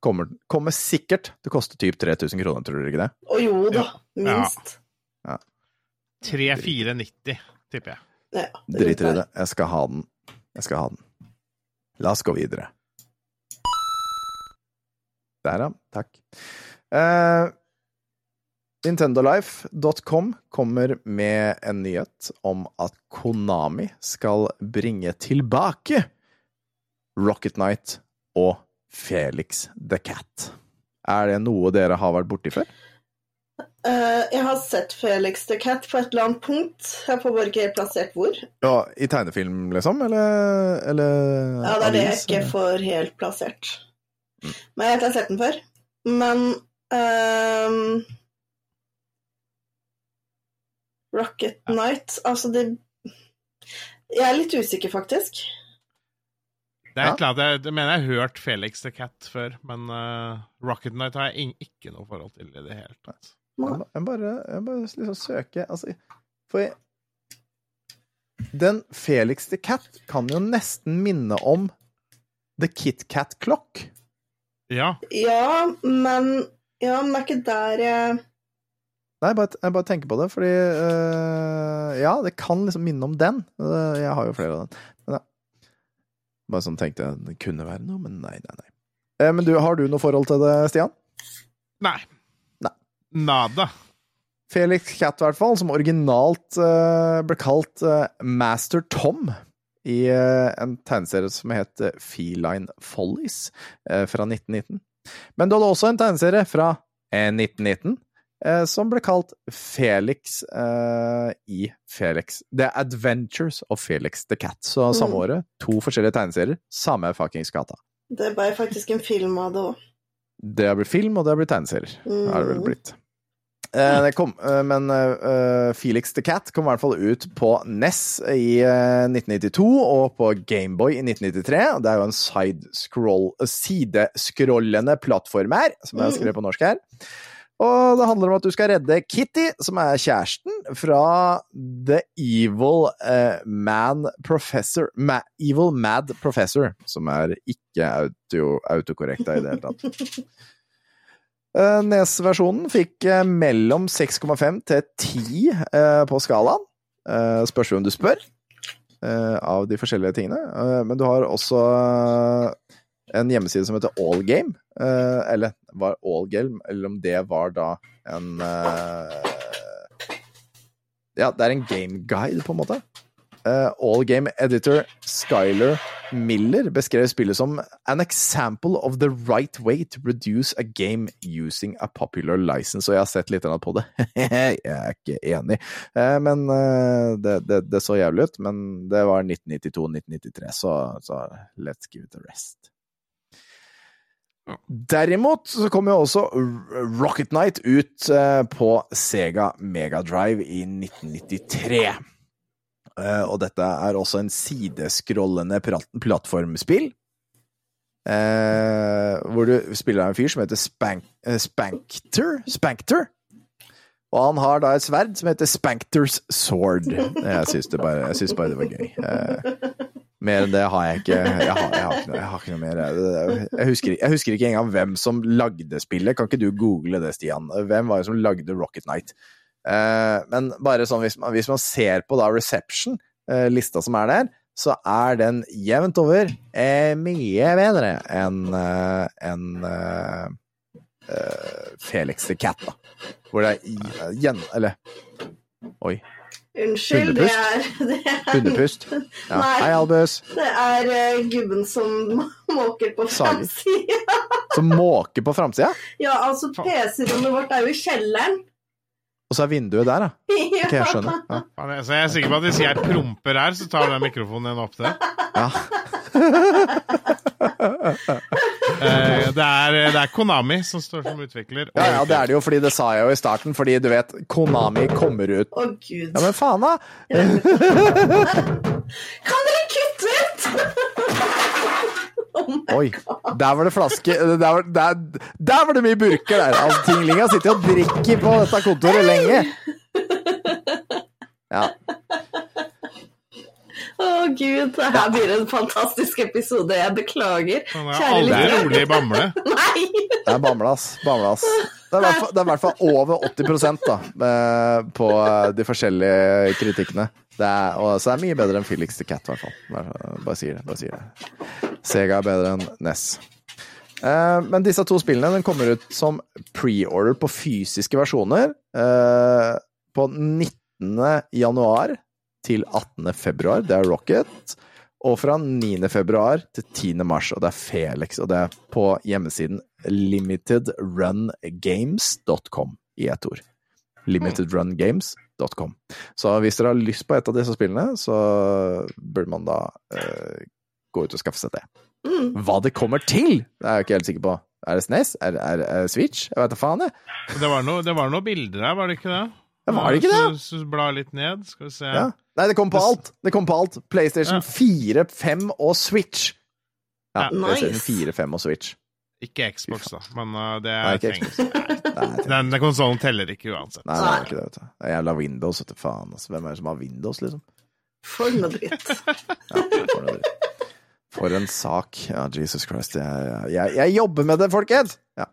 Kommer, kommer sikkert til å koste typ 3000 kroner, tror dere ikke det? Å jo da, minst. Ja. ja. 3490, tipper jeg. Ja, Driter i det. Jeg skal ha den. Jeg skal ha den. La oss gå videre. Der, ja. Takk. Eh, Nintendolife.com kommer med en nyhet om at Konami skal bringe tilbake Rocket Knight og Felix the Cat. Er det noe dere har vært borti før? Eh, jeg har sett Felix the Cat på et eller annet punkt. Jeg får bare ikke helt plassert hvor. Ja, I tegnefilm, liksom? Eller, eller Ja, det er det jeg ikke får helt plassert. Men jeg har sett den før. Men ehm, Rocket Night Altså, det Jeg er litt usikker, faktisk. Det er klart, et eller annet, jeg, jeg mener jeg har hørt Felix the Cat før, men uh, Rocket Night har jeg ikke noe forhold til i det hele tatt. Jeg jeg bare, jeg bare liksom søker altså, For jeg, den Felix the Cat kan jo nesten minne om The Kit Cat Clock. Ja, Ja, men Ja, men det er ikke der jeg Nei, jeg bare, jeg bare tenker på det, fordi øh, Ja, det kan liksom minne om den. Øh, Jeg har jo flere av den. Men ja. Bare sånn tenkte jeg det kunne være noe, men nei, nei, nei. Eh, Men du, har du noe forhold til det, Stian? Nei. Nada. Felix Cat, i hvert fall, som originalt uh, ble kalt uh, Master Tom i uh, en tegneserie som het Feline Follies fra 1919. Men du hadde også en tegneserie fra eh, 1919 eh, som ble kalt Felix i Felix The Adventures of Felix the Cat. Så samme Mm. året, to forskjellige tegneserier, samme fuckings gata. Det ble faktisk en film av det òg. Det har blitt film, og det har blitt tegneserier. Mm. er det vel blitt. Eh, kom, eh, men eh, Felix the Cat kom i hvert fall ut på NES i eh, 1992 og på Gameboy i 1993. Det er jo en side-scroll, sideskrollende plattform her, som jeg har skrevet på norsk her. Og det handler om at du skal redde Kitty, som er kjæresten, fra The Evil uh, Man Professor Ma Evil Mad Professor, som er ikke auto, autokorrekta i det hele tatt. Eh, NES-versjonen fikk eh, mellom 6,5 til 10 eh, på skalaen. Spørs hvem du spør, av de forskjellige tingene. Men du har også en hjemmeside som heter Allgame. Eller var Allgame, eller om det var da en Ja, det er en game guide, på en måte. Eh, Allgame editor Skyler Miller beskrev spillet som an example of the right way to produce a game using a popular license, og jeg har sett litt på det. jeg er ikke enig, uh, men uh, det, det, det så jævlig ut. Men det var 1992-1993, så, så let's give it a rest. Derimot så kom jo også Rocket Knight ut på Sega Megadrive i 1993. Eh, og dette er også en sideskrollende plattformspill. Eh, hvor du spiller en fyr som heter Spank, eh, Spankter. Spankter. Og han har da et sverd som heter Spankters Sword. Jeg syns bare, bare det var gøy. Mer enn det har jeg ikke. Jeg har, jeg har, ikke, noe, jeg har ikke noe mer. Jeg husker, jeg husker ikke engang hvem som lagde spillet. Kan ikke du google det, Stian? Hvem var det som lagde Rocket Knight? Eh, men bare sånn, hvis man, hvis man ser på da Reception, eh, lista som er der, så er den jevnt over eh, mye bedre enn en, eh, Felix the Cat, da. Hvor det er gjen... Eller Oi. Unnskyld, det er, det er, Hundepust. Ja. Nei. Hei, Albus. det er uh, gubben som måker på framsida. Som måker på framsida, Ja, altså PC-rommet vårt er jo i kjelleren. Og så er vinduet der, da. Ja. Ok, jeg skjønner. Ja. Så jeg er sikker på at hvis jeg promper her, så tar den mikrofonen din opp det. ja. Eh, det, er, det er Konami som står som utvikler. Ja, ja, det er det jo, fordi det sa jeg jo i starten, fordi du vet, Konami kommer ut Å, gud. Ja, men faen, da! Kan dere kutte ut?! Oi, der var det flaske Der var, der, der var det mye burker der! Altså, Tinglinga sitter og drikker på dette kontoret lenge. Ja. Å, gud. Det her blir en fantastisk episode. Jeg beklager. Han er aldri rolig i bamle. Nei! Det er bamlas. ass. Det er i hvert fall- det er i hvert fall over 80 da, eh, på eh, de forskjellige kritikkene. Det er, og, så det er mye bedre enn Felix the Cat, i hvert fall. Bare, bare sier det. Bare sier det. Sega er bedre enn NES. Eh, men disse to spillene kommer ut som pre-order på fysiske versjoner eh, på 19. januar til 18. februar. Det er Rocket. Og fra 9. februar til 10. mars, og det er Felix, og det er på hjemmesiden limitedrungames.com i ett ord. Limitedrungames.com. Så hvis dere har lyst på et av disse spillene, så burde man da eh, gå ut og skaffe seg det. Mm. Hva det kommer til, det er jeg ikke helt sikker på. Er det SNES? Er er, er det Switch? Jeg vet da faen, jeg. Det var noe- noen bilder her, var det ikke det? Ja, var det ikke det? Så, så bla litt ned, skal vi se. Ja. Nei, det kom på alt. Det kom på alt. PlayStation Ja. 4, 5 og Switch. Ja, Ja. PlayStation 4, 5 og Switch. Ikke Xbox, da, men uh, det Nei, er trengs. Nei, Den, den konsollen teller ikke uansett. Nei, det er ikke det, vet du. Det er jævla Windows, vet du. Faen, altså. Hvem er det som har Windows, liksom? For noe dritt. Ja, for, noe dritt. For en sak. Ja, Jesus Christ. Jeg, jeg, jeg jobber med det, folkens! Ja.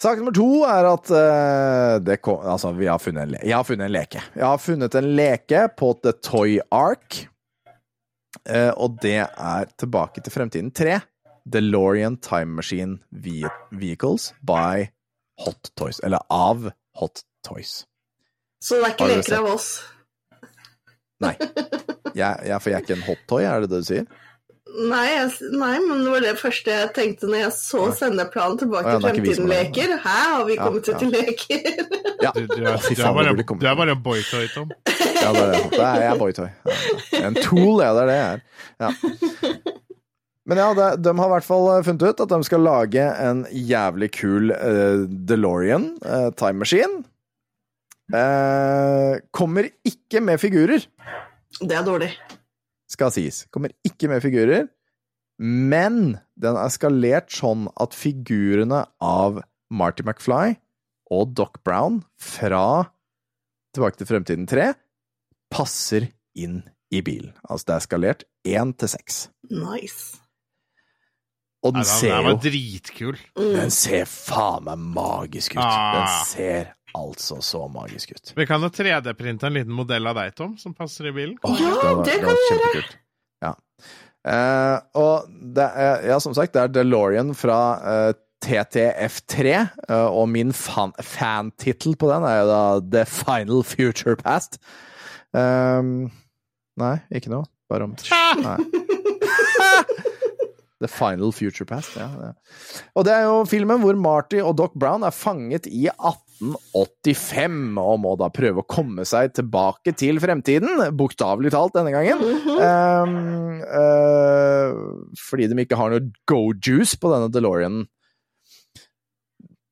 Sak nummer to er at uh, det kom, altså, vi har funnet en jeg har funnet en leke. Jeg har funnet en leke på The Toy Ark, Uh, og det er Tilbake til fremtiden 3. DeLorean Time Machine Vehicles by Hot Toys. Eller av Hot Toys. Så det er ikke leker av oss. Nei. Jeg, jeg, for jeg er ikke en hot toy, er det det du sier? Nei, jeg, nei, men det var det første jeg tenkte når jeg så sendeplanen tilbake til er er det. Fremtiden-leker. Her har vi Ja, kommet ut ja. til leker. Ja. Du, du, er, du, er bare, det du er bare en boytoy, Tom. Ja, det er det. Er jeg boytoy. En tool, ja, det er det jeg er. Ja. Men ja, det, de har i hvert fall funnet ut at de skal lage en jævlig kul uh, DeLorean uh, time machine. Eh, kommer ikke med figurer, Det er dårlig. skal sies. Kommer ikke med figurer. Men den er skalert sånn at figurene av Marty McFly og Doc Brown fra Tilbake til fremtiden 3 passer inn i bilen. Altså det er skalert 1 til 6. Nice. Og den Nei, den ser den jo var dritkul. Den ser faen meg magisk ut. Ah. Den ser altså så magisk ut. Vi kan jo 3D-printe en liten modell av deg, Tom, som passer i bilen. Oh, Ja, var, det kan vi gjøre! Ja. Eh, og det er, ja, som sagt, det er DeLorean fra eh, TTF3, eh, og min fan- fantittel på den er jo da The Final Future Past. Um, nei, ikke noe. Bare om Nei. The Final Future Past, ja. ja. Og det er jo filmen hvor Marty og Doc Brown er fanget i 1885, og må da prøve å komme seg tilbake til fremtiden, bokstavelig talt denne gangen. um, uh, fordi de ikke har noe go-juice på denne DeLoreanen.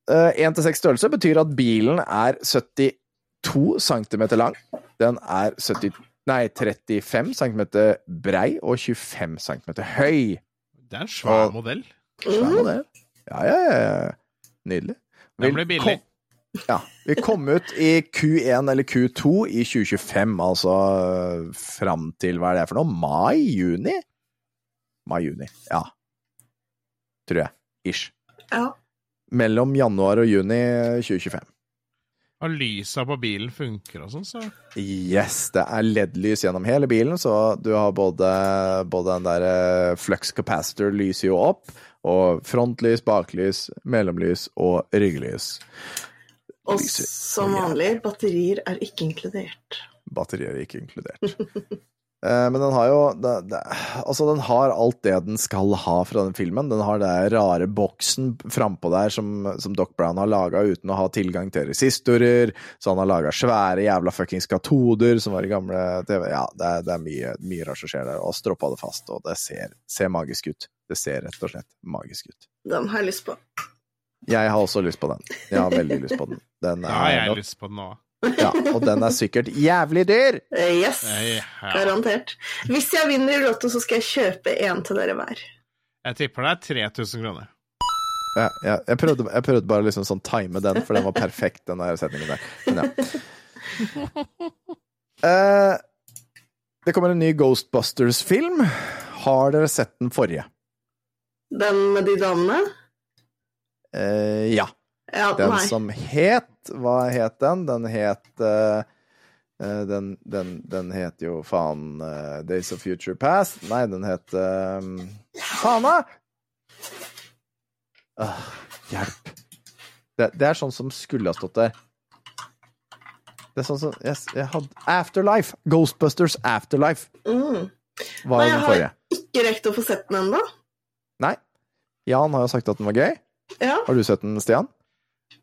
Én 1 til 6 størrelse betyr at bilen er 72 cm lang. Den er 70, nei, 35 cm brei og 25 cm høy. Det er en svær Og- modell. Svær modell. Ja, ja, ja. ja. Nydelig. Den blir billig. kom- Ja. Vi kom ut i Q1 eller Q2 i 2025, altså fram til hva er det for noe? Mai? Juni? Mai-juni. Ja. Tror jeg. Ish. Ja. Mellom januar og juni 2025. Og lysa på bilen funker og sånn, så Yes, det er LED-lys gjennom hele bilen, så du har både, både den der eh, flux capacitor lyser jo opp, og frontlys, baklys, mellomlys og rygglys. Og som vanlig, batterier er ikke inkludert. Batterier er ikke inkludert. Eh, Men den har jo det, det, Altså, den har alt det den skal ha fra den filmen. Den har den rare boksen frampå der som, som Doc Brown har laga uten å ha tilgang til resistorer. Så han har laga svære jævla fuckings katoder som var i gamle TV. Ja, det det er mye, mye rart som skjer der. Og stroppa det fast, og det ser, ser magisk ut. Det ser rett og slett magisk ut. Den har jeg lyst på. Jeg har også lyst på den. Jeg har veldig lyst på den. Den er, er jeg har lyst på den nå. Ja, og den er sikkert jævlig dyr! Yes, garantert. Hvis jeg vinner i Lotto, så skal jeg kjøpe en til dere hver. Jeg tipper det er 3000 kroner. Ja, ja, jeg, prøvde, jeg prøvde bare liksom sånn time den, for den var perfekt, den der setningen der. Men ja. Eh, det kommer en ny Ghostbusters-film. Har dere sett den forrige? Den med de damene? Eh, ja. Ja, Den nei. som het Hva het den? Den het eh, den, den, den het jo faen uh, Days of Future Past. Nei, den het uh, Faen, da! Åh, hjelp. Det, det er sånn som skulle ha stått der. Det er sånn som yes, jeg hadde Afterlife! Ghostbusters Afterlife Mm. var Nei, den jeg har- Ikke rekt å få sett den ennå. Nei. Jan har jo sagt at den var gøy. Ja. Har du sett den, Stian?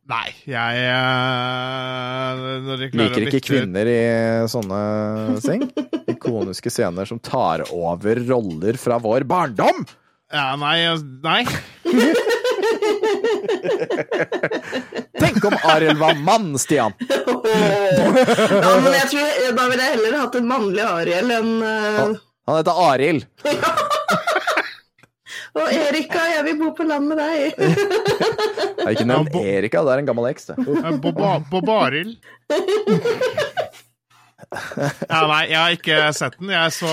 Nei, jeg eh, når de Liker ikke kvinner i sånne seng? Ikoniske scener som tar over roller fra vår barndom! Ja, nei, nei. Tenk om Arild var mann, Stian! ja, men jeg tror Da ville jeg heller hatt en mannlig Ariel enn uh... Han heter Arild. Og Erika, jeg vil bo på land med deg. Jeg har ikke nevnt Ja, Erika, det er en gammel eks, det. Boba- Bobarild. Ja, nei, jeg har ikke sett den. Jeg så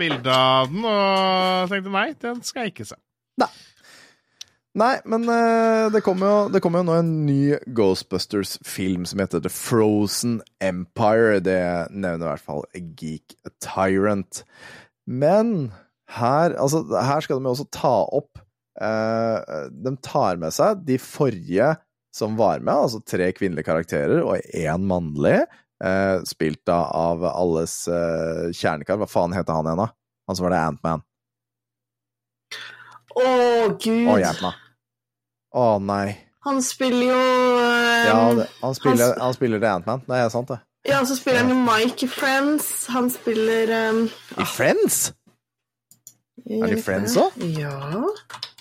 bilde av den og tenkte nei, den skal jeg ikke se. Nei, men eh, det kommer jo, det kommer jo nå en ny Ghostbusters-film som heter The Frozen Empire. Det nevner i hvert fall Geek Tyrant. Men her, altså, her skal de jo også ta opp eh, De tar med seg de forrige som var med, altså tre kvinnelige karakterer og én mannlig, eh, spilt da av alles eh, kjernekar. Hva faen heter han igjen, da? Han som var det Antman. Å, gud. Å, meg. Å, nei. Han spiller jo um, Ja, det, han, spiller, han spiller det Ant-Man. Det er sant, det. ja, så spiller han jo Mike i Friends. Han spiller um, I Friends? Er de Friends òg? Ja.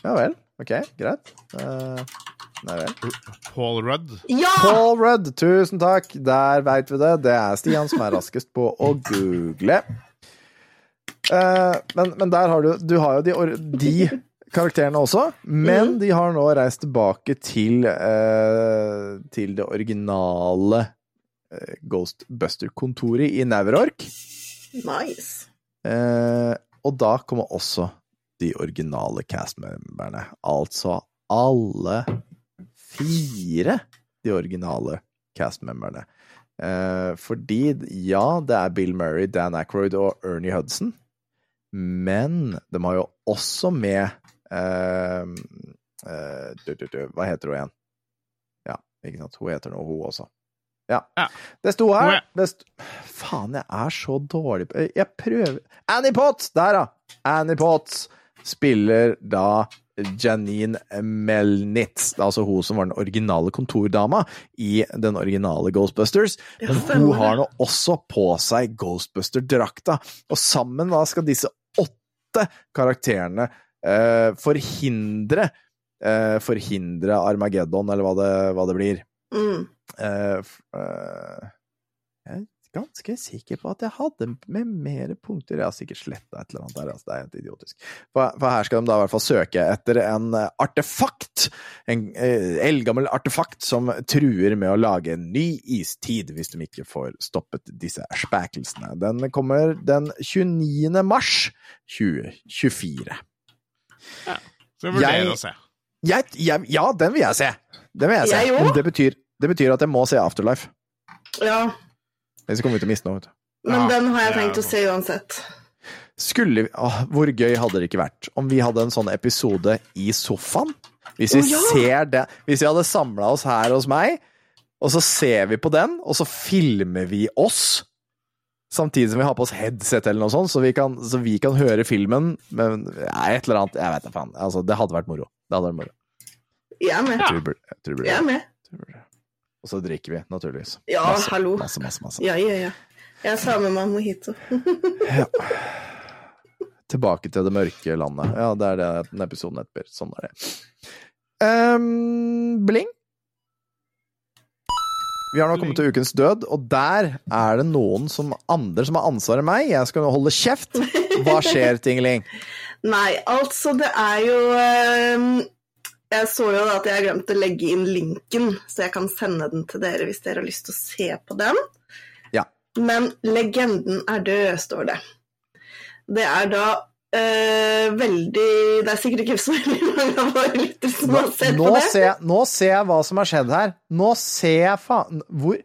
Ja vel. Ok, greit. Uh, nei vel. Paul Rudd. Ja! Paul Rudd, tusen takk. Der veit vi det. Det er Stian som er raskest på å google. Uh, men, men der har du Du har jo de, de karakterene også, men de har nå reist tilbake til uh, Til det originale Ghostbuster-kontoret i Neverork. Nice. Eh, og da kommer også de originale castmemberne. Altså alle fire de originale castmemberne. Eh, fordi, ja, det er Bill Murray, Dan Aykroyd og Ernie Hudson, men de har jo også med eh, eh, du, du, du, Hva heter hun igjen? Ja, ikke sant. Hun heter noe, hun også. Ja. Ja. Det sto her er- det sto... faen, jeg er så dårlig på Jeg prøver Annie Potts! Der, ja! Annie Potts spiller da Janine Melnitz, det er altså hun som var den originale kontordama i den originale Ghostbusters. Men hun har nå også på seg Ghostbuster-drakta, og sammen da skal disse åtte karakterene eh, forhindre eh, Forhindre Armageddon, eller hva det, hva det blir. Mm. Eh, eh, jeg er ganske sikker på at jeg hadde med mer punkter. Jeg har sikkert sletta et eller annet der. Altså, det er helt idiotisk. For, for her skal de da i hvert fall søke etter en eh, artefakt. En eldgammel artefakt som truer med å lage en ny istid, hvis de ikke får stoppet disse spækelsene. Den kommer den 29. mars 2024. Ja, Så vurderer Jeg- å se. Jeg, jeg, ja, den vil jeg se! Den vil jeg se. Jeg. Men det betyr, det betyr at jeg må se Afterlife. Ja, Ellers kommer vi til å miste noe. vet du. men Ja, den har jeg tenkt å se uansett. Skulle vi åh, Hvor gøy hadde det ikke vært om vi hadde en sånn episode i sofaen? Hvis vi oh, ja! ser det Hvis vi hadde samla oss her hos meg, og så ser vi på den, og så filmer vi oss Samtidig som vi har på oss headset eller noe sånt, så vi kan, så vi kan høre filmen. Men ja, et eller annet Jeg veit da faen. Altså, det hadde vært moro. Det hadde vært moro. Jeg er med. Ja. tror jeg tror Jeg er med. tror. Og så drikker vi, naturligvis. Ja, masse, hallo. Masse, masse, masse. Ja, ja, ja. Jeg tar med meg mojito. Ja. Tilbake til det mørke landet. Ja, det er det den episoden etterpå. Sånn er det. Um, bling. Vi har nå kommet til ukens død, og der er det noen som andre som har ansvaret enn meg. Jeg skal nå holde kjeft. Hva skjer, Tingling? Nei, altså, det er jo eh, Jeg så jo at jeg glemte å legge inn linken, så jeg kan sende den til dere hvis dere har lyst til å se på den. Ja. Men legenden er død, står det. Det er da eh, veldig Det er sikkert ikke så veldig mange av våre lyttere som har sett nå, på det. ser nå ser jeg hva som har skjedd her. Nå ser jeg faen Hvor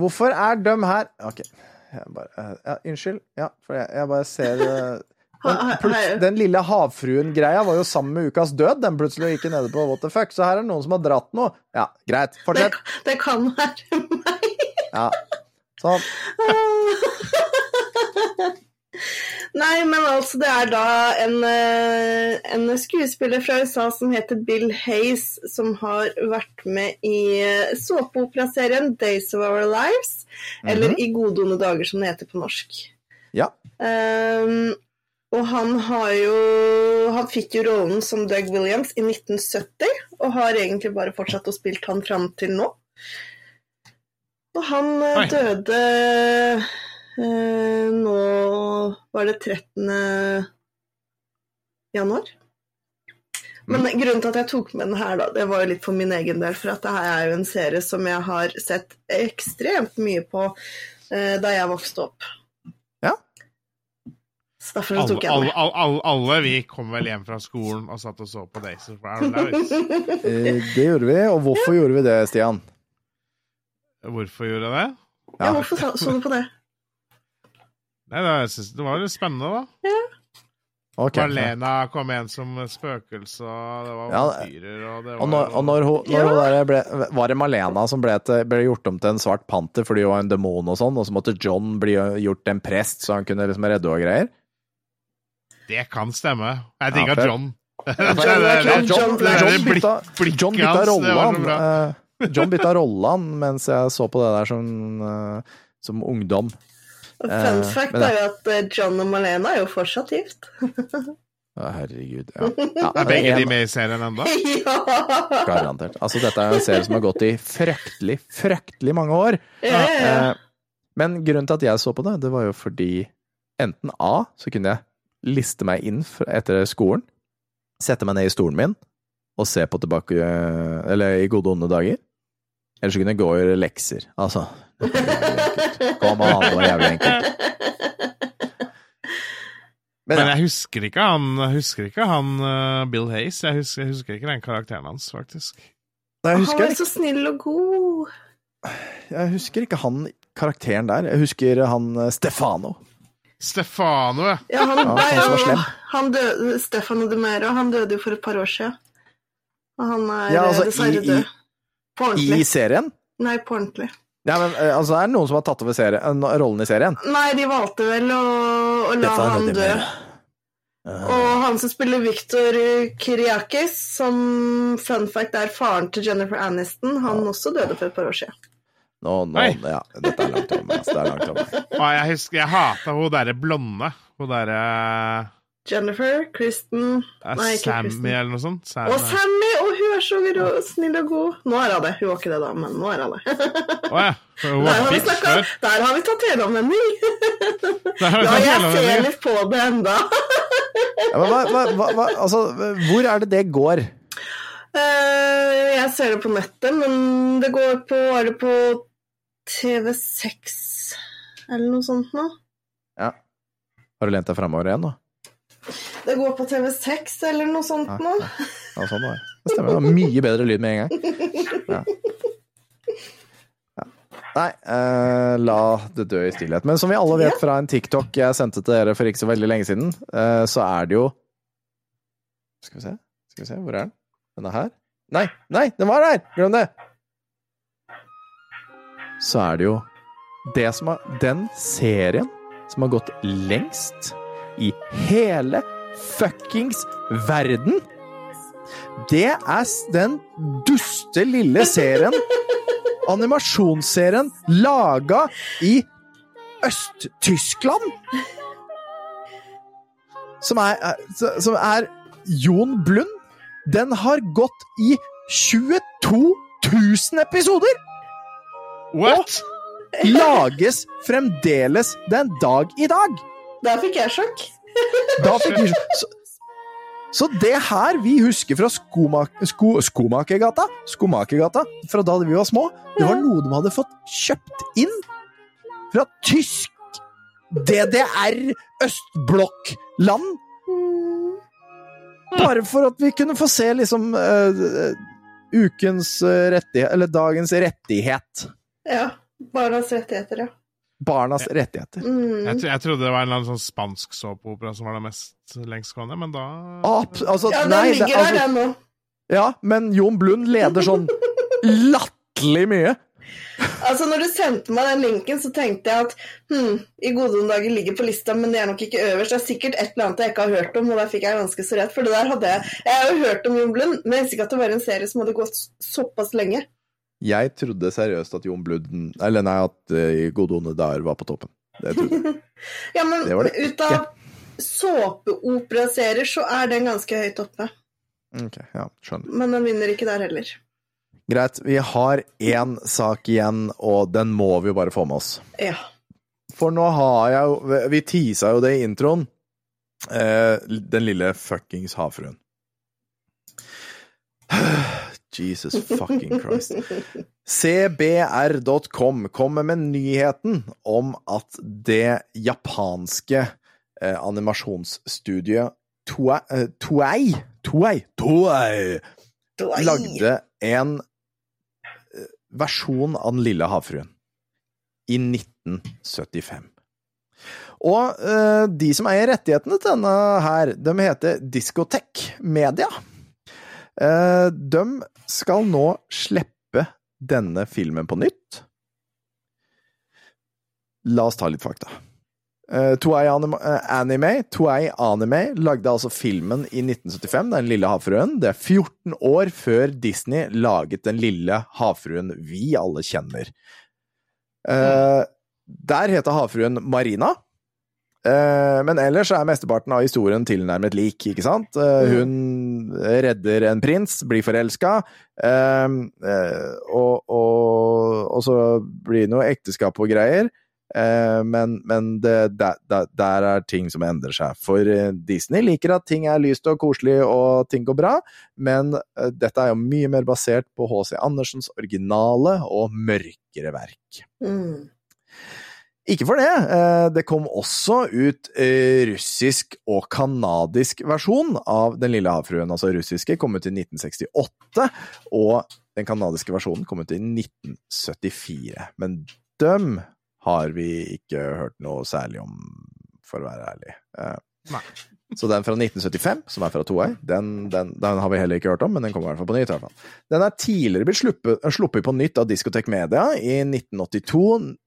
Hvorfor er de her Ok, jeg bare eh, ja, Unnskyld. Ja, for jeg, jeg bare ser eh, den, lille havfruen-greia var jo sammen med Ukas død, den plutselig gikk nede på what the fuck. Så her er det noen som har dratt noe. Ja, greit. Fortsett. det kan være meg. Ja. Sånn. Nei, men altså, det er da en, eh, en skuespiller fra USA som heter Bill Hayes, som har vært med i eh, såpeoperaserien Days of Our Lives, eller I gode onde dager, som det heter på norsk. Ja. Ehm, og han har jo Han fikk jo rollen som Doug Williams i 1970, og har egentlig bare fortsatt å spilt han fram til nå. Og han eh, Oi. døde eh, nå Var det 13. januar? Men grunnen til at jeg tok med den her, da, det var jo litt for min egen del. For at det her er jo en serie som jeg har sett ekstremt mye på eh, da jeg vokste opp. Ja. Så derfor så Alle, tok jeg alle, alle, alle, alle vi kom vel hjem fra skolen og satt og så på Days of Our Lives. Eh, Det gjorde vi. Og hvorfor gjorde vi det, Stian? Hvorfor gjorde jeg det? Ja, hvorfor så, så du på det? Nei, det, jeg synes det var litt spennende, da. Ok. Marlena kom igjen som spøkelse, og det var Ja, og det var Og når, og når, hun, når Ja. hun der ble, var det Malena som ble, til, ble gjort om til en svart panter fordi hun var en demon og sånn, og så måtte John bli gjort til en prest så han kunne liksom redde henne og greier? Det kan stemme. Jeg digga ja, John. John- bytta, rolle, John bytta rolle, mens jeg så på det der som, eh, som ungdom. Og Eh, Fun fact er jo at eh, John og Malena er jo fortsatt gift. Herregud. Ja. Ja, Er begge en- de med i serien ennå? ja! Garantert. Altså, dette er en serie som har gått i fryktelig, fryktelig mange år. ja, ja, Men grunnen til at jeg så på det, det var jo fordi enten A, så kunne jeg liste meg inn etter skolen, sette meg ned i stolen min og se på tilbake eh, Eller i gode og onde dager. Eller så kunne jeg gå og gjøre lekser. Altså. Kom an, det var jævlig enkelt. Men, Men jeg husker ikke han, husker ikke han uh, Bill Hayes. Jeg husker, jeg husker ikke den karakteren hans, faktisk. jeg, Han er var så snill og god. jeg husker ikke han karakteren der. Jeg husker han eh, Stefano. Stefano, ja. Ja, han, Ja, han var slem. han døde, Stefano de Mero, han døde jo for et par år siden. Og han er Ja, altså, dessverre i- i- død. På I serien? Nei, på ordentlig. Ja, men eh, altså, er det noen som har tatt over serie, eh, rollen i serien? Nei, de valgte vel å, å la han dø. Og han som spiller Victor Kyriakis, som fun fact er faren til Jennifer Aniston, han også døde for et par år siden. Nå, nå, Oi. ja, dette er langt over meg. Altså, det er langt over meg. Og jeg husker jeg hata hun derre blonde. Hun derre Jennifer, Kristen Nei, ikke Sammy Kristen. eller noe sånt. Sam, Og Sammy! Og hun er så grå, snill og god. Nå er hun det. Hun var ikke det da, men nå er hun det. Å ja. Hun Der var har vi, bitch snakket, før. der har vi tatt helomvending. Ja, jeg ser litt på det enda. Ja, men hva, hva, hva, hva, altså, hvor er det det går? Eh, jeg ser det på nettet, men det går på Er det på TV6 eller noe sånt nå? Ja. Har du lent deg framover igjen da? Det går på TV6 eller noe sånt Ja, nå. ja. Ja, sånn var det. Det stemmer. Det var mye bedre lyd med en gang. Ja. Ja. Nei, eh, la det dø i stillhet. Men som vi alle vet fra en TikTok jeg sendte til dere for ikke så veldig lenge siden, eh, så er det jo Skal vi se, skal vi se, hvor er den? Den er her? Nei, nei, den var der! Glem det! Så er det jo det som er Den serien som har gått lengst i hele fuckings verden. Det er den duste lille serien, animasjonsserien, laga i Øst-Tyskland. Som som er Jon Blund. Den har gått i 22 000 episoder! What?! Og Lages fremdeles den dag i dag! Der fikk jeg sjokk. Da fikk vi så, så det her vi husker fra Skomakergata sko, Skomakergata fra da vi var små, det var noe de hadde fått kjøpt inn fra tysk DDR, østblokkland. Bare for at vi kunne få se liksom uh, ukens eh, rettighet, eller dagens rettighet. Ja. Barnas rettigheter, ja. Barnas rettigheter. Mm. Jeg, jeg trodde det var en eller annen sånn spansk såpeopera som var det mest lengstgående, men da Ab, altså, Ja, den nei, det- ligger der, altså- den nå. Ja, men Jon Blund leder sånn latterlig mye. Altså, når du sendte meg den linken, så tenkte jeg at hm, i gode dager ligger på lista, men det er nok ikke øverst. Det er sikkert et eller annet jeg ikke har hørt om, og der fikk jeg ganske så rett. For det der hadde jeg Jeg har jo hørt om Jon Blund, men jeg visste ikke at det var en serie som hadde gått såpass lenge. Jeg trodde seriøst at Jon Blund Eller nei, at uh, I gode onde dager var på toppen. Det trodde jeg. Ja, men Det det ut av såpeoperaserier så er den ganske høyt oppe. Ok, ja, skjønner. Men den vinner ikke der heller. Greit. Vi har én sak igjen, og den må vi jo bare få med oss. Ja. For nå har jeg jo Vi teasa jo det i introen. Eh, den lille fuckings havfruen. Jesus fucking Christ. CBR.com kommer med nyheten om at det japanske eh, animasjonsstudiet Toei eh, Toei Toei, Toei lagde en versjon av Den lille havfruen i 1975. Og uh, de som eier rettighetene til denne her, de heter Diskotek Media. Uh, de skal nå slippe denne filmen på nytt. La oss ta litt fakta. Uh, Toei Anime, eh, Anime, Toei Anime lagde altså filmen i 1975, Den lille havfruen. Det er 14 år før Disney laget Den lille havfruen vi alle kjenner. Eh, der heter havfruen Marina. Eh, men ellers er mesteparten av historien tilnærmet lik, ikke sant? Eh, hun redder en prins, blir forelska, eh, eh, og, og, og så blir det noe ekteskap og greier. Eh, men men det, der, der, er ting som endrer seg. For eh, Disney liker at ting er lyst og koselig og ting går bra, men eh, dette er jo mye mer basert på H.C. Andersens originale og mørkere verk. Mm. Ikke for det. Det kom også ut russisk og kanadisk versjon av Den lille havfruen. Altså russiske kom ut i 1968, og den kanadiske versjonen kom ut i 1974. Men dem har vi ikke hørt noe særlig om, for å være ærlig. Eh, Nei. Så den fra 1975, som er fra Toei, den, den, den har vi heller ikke hørt om, men den kommer i hvert fall på nytt. i hvert fall. Den er tidligere blitt sluppet, sluppet på nytt av Diskotek Media i 1982,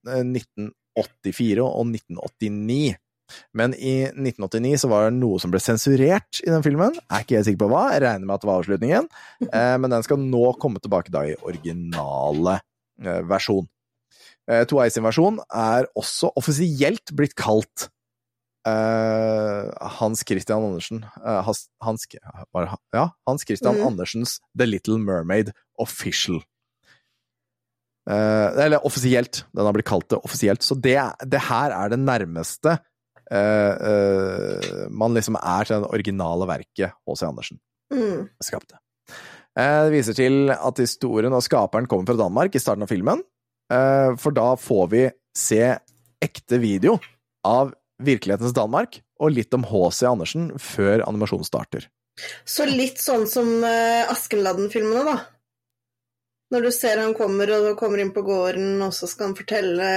eh, 1984 og 1989. Men i 1989 så var det noe som ble sensurert i den filmen. Er ikke helt sikker på hva, jeg regner med at det var avslutningen. Eh, men den skal nå komme tilbake da i originale eh, versjon. Eh, Toei sin versjon er også offisielt blitt kalt eh, Hans Christian Andersen eh, Hans, Hans, Ja, Hans Christian mm. Andersens The Little Mermaid Official. Eh, eller offisielt. Den har blitt kalt det offisielt. Så det, det her er det nærmeste eh, eh, man liksom er til det originale verket H.C. Andersen Mm. skapte. Eh, Det viser til at historien og skaperen kommer fra Danmark i starten av filmen, eh, for da får vi se ekte video av virkelighetens Danmark, og litt om H.C. Andersen før animasjonen starter. Så litt sånn som uh, Askenladden-filmene, da. Når du ser han kommer og kommer inn på gården, og så skal han fortelle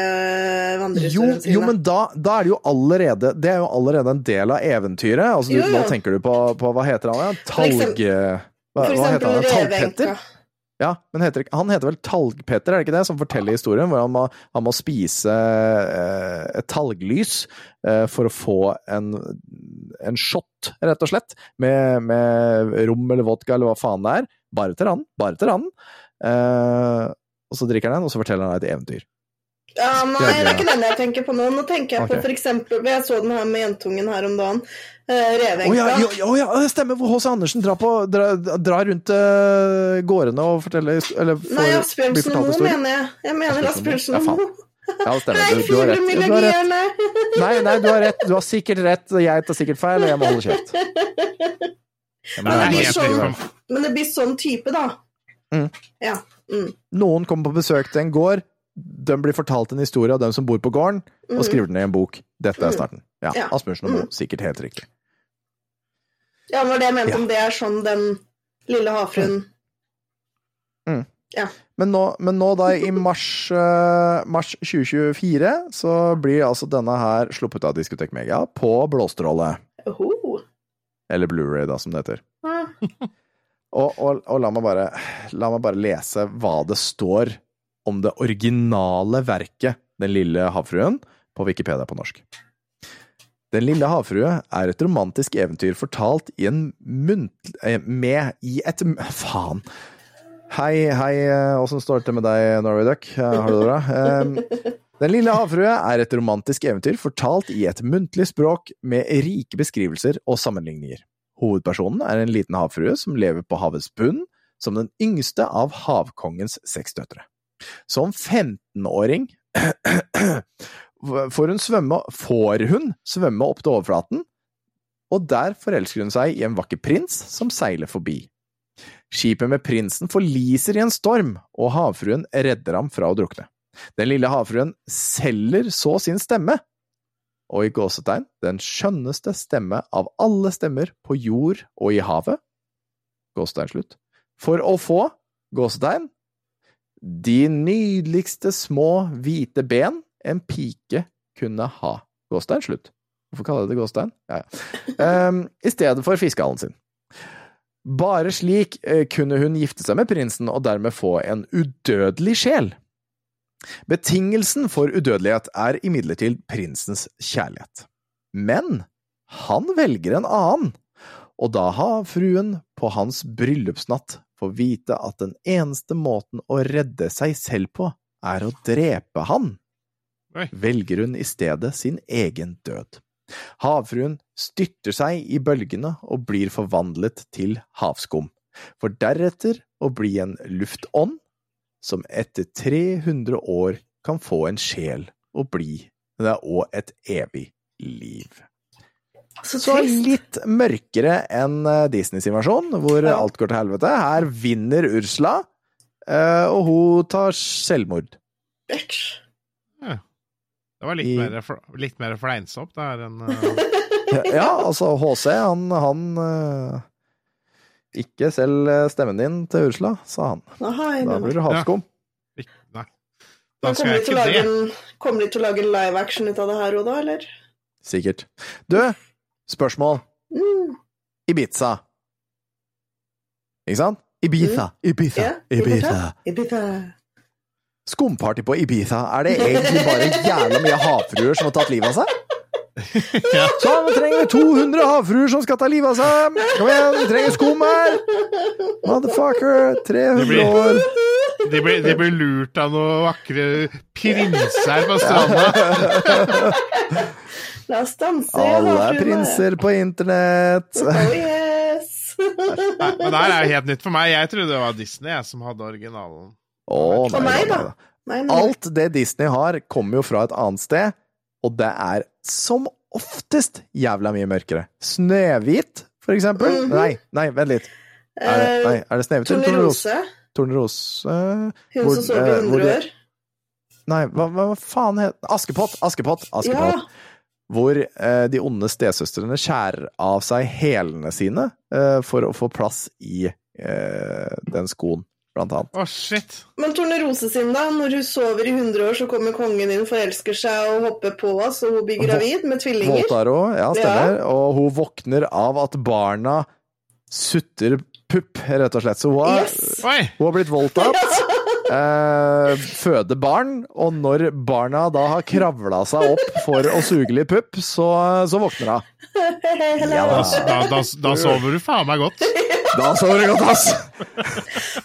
vandrehistoriene Jo, vandrehistorien jo men da, da er det jo allerede Det er jo allerede en del av eventyret. Altså, du, Jo, jo. Nå tenker du på, på Hva heter han? Talg... Hva, hva heter han? Talgpetter? Ja, men heter, han heter vel Talgpetter, er det ikke det? Som forteller historien, hvor han må, han må spise eh, et talglys eh, for å få en, en shot, rett og slett, med, med rom eller vodka eller hva faen det er. Bare til randen. Bare til randen. Eh, og så drikker han den, og så forteller han et eventyr. Ja, nei, det er ikke den jeg tenker på nå. Nå tenker jeg okay. på for eksempel Jeg så den her med jentungen her om dagen. Uh, Å oh, ja, ja, jo, ja, det stemmer! Hvor H.C. Andersen drar, på, drar, drar rundt uh, gårdene og forteller Eller får, Nei, Asbjørnsen og Moe, mener jeg. Jeg mener Asbjørnsen og Moe. Ja, det stemmer. Du, du har rett. Du har rett. Nei, nei, du har rett. Du har sikkert rett, og jeg tar sikkert feil, og jeg må holde kjeft. Men Det blir sånn-. Men det blir sånn type, da. Mm. Ja. Mm. Noen kommer på besøk til en gård, de blir fortalt en historie av dem som bor på gården, og Mm. skriver den i en bok. Dette er starten. Ja, Ja. Asbjørnsen og Moe, sikkert helt riktig. Ja, det var det jeg mente, Ja. om det er sånn den lille havfruen Men nå, men nå da, i mars, uh, mars 2024, så blir altså denne her sluppet av Diskotek Mega på blåstråle. Oho. Eller Blu-ray, da, som det heter. Ah. Og, og, og la, meg bare, la meg bare lese hva det står om det originale verket Den lille havfruen på Wikipedia på norsk. Den lille havfrue er et romantisk eventyr fortalt i en muntl... eh, Med i et Faen! Hei, hei, eh, åssen står det til med deg, Norway Duck? Eh, Har du det bra? Den lille havfrue er et romantisk eventyr fortalt i et muntlig språk med rike beskrivelser og sammenligninger. Hovedpersonen er en liten havfrue som lever på havets bunn, som den yngste av havkongens seks døtre. Som 15-åring får hun svømme, får hun svømme opp til overflaten, og der forelsker hun seg i en vakker prins som seiler forbi. Skipet med prinsen forliser i en storm, og havfruen redder ham fra å drukne. Den lille havfruen selger så sin stemme, og i gåsetegn den skjønneste stemme av alle stemmer på jord og i havet, gåsetegn slutt, for å få, gåsetegn, de nydeligste små hvite ben en pike kunne ha, Gåstein slutt. Hvorfor kaller jeg det gåstein? Ja, ja. Um, I stedet for fiskehallen sin. Bare slik eh, kunne hun gifte seg med prinsen og dermed få en udødelig sjel. Betingelsen for udødelighet er imidlertid prinsens kjærlighet. Men han velger en annen, og da har fruen på hans bryllupsnatt får vite at den eneste måten å redde seg selv på, er å drepe han. Oi. Velger hun i stedet sin egen død. Havfruen styrter seg i bølgene og blir forvandlet til havskum, for deretter å bli en luftånd som etter 300 år kan få en sjel og bli og et evig liv. Så Så trist. litt mørkere enn eh, Disneys invasjon, hvor Ja. alt går til helvete. Her vinner Ursula, eh, og hun tar selvmord. Æsj. Det var litt, I- mer, litt mer fleinsopp der enn eh, Ja, altså HC, han, han Ikke selg stemmen din til Ursula, sa han. Aha, Da blir du havskum. Ja. Nei. Da skal jeg ikke det. en, kommer de til å lage en live action ut av det her òg, da, eller? Sikkert. Du, spørsmål. Mm. Ibiza. Ikke sant? Ibiza, Ibiza, Ja, Ibiza. Ibiza. Skumparty på Ibiza. Er det egentlig bare jævla mye havfruer som har tatt livet av seg? Ja. Så vi trenger 200 havfruer som skal ta livet av seg! Kom igjen, vi trenger skum her! Motherfucker! 300 blir- år. De blir, de blir lurt av noen vakre prinser på stranda. La oss danse. Alle er prinser på internett. Oh yes. Men det her er jo helt nytt for meg. Jeg trodde det var Disney jeg, som hadde originalen. Å, For meg, da. nei. Nei, nei. Alt det Disney har, kommer jo fra et annet sted, og det er som oftest jævla mye mørkere. Snøhvit, for eksempel. Mhm. Nei, nei, vent litt. Er det, Eh, nei, er det Snehvit eller Tornerose? Tornerose. Hun som sover i eh, 100 år. Nei, hva, hva faen het Askepott! Askepott! Askepott. Ja. Hvor eh, de onde stesøstrene skjærer av seg hælene sine eh, for å få plass i eh, den skoen, blant annet. Å, shit. Men Tornerose sin, da? Når hun sover i 100 år, så kommer kongen inn, forelsker seg og hopper på oss, og hun blir gravid med tvillinger. Voltaro, ja, stemmer. Og hun våkner av at barna sutter pupp, rett og slett. Så hun har, Yes! Hun har blitt voldtatt. Eh, føde barn, og når barna da har kravla seg opp for å suge litt pupp, så, så våkner hun. Ja, Da, da. da, da, da sover du faen meg godt. Da sover du godt, ass!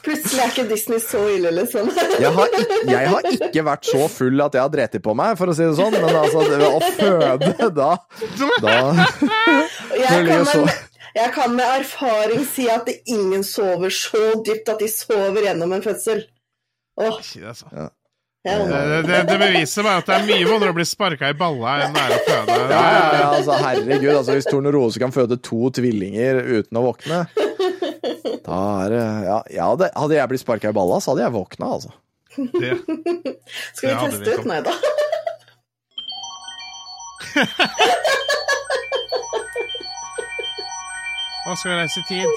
Plutselig er ikke Disney så ille, liksom. Jeg har, ikke, jeg har ikke vært så full at jeg har dreti på meg, for å si det sånn, men altså, det, å føde da, da Jeg kan, så- jeg kan med erfaring si at ingen sover så dypt at de sover gjennom en fødsel. Åh, Shit, altså. ja. Det, det, det beviser bare at det er mye vondere å bli sparka i balla enn det er å føde. Ja, ja, ja, altså, herregud, altså, hvis Tornerose kan føde to tvillinger uten å våkne Da er ja, Ja, det, hadde, jeg blitt sparka i balla, så hadde jeg våkna, altså. Det, Skal vi teste vi ut? Nei da. Nå skal vi reise i tid.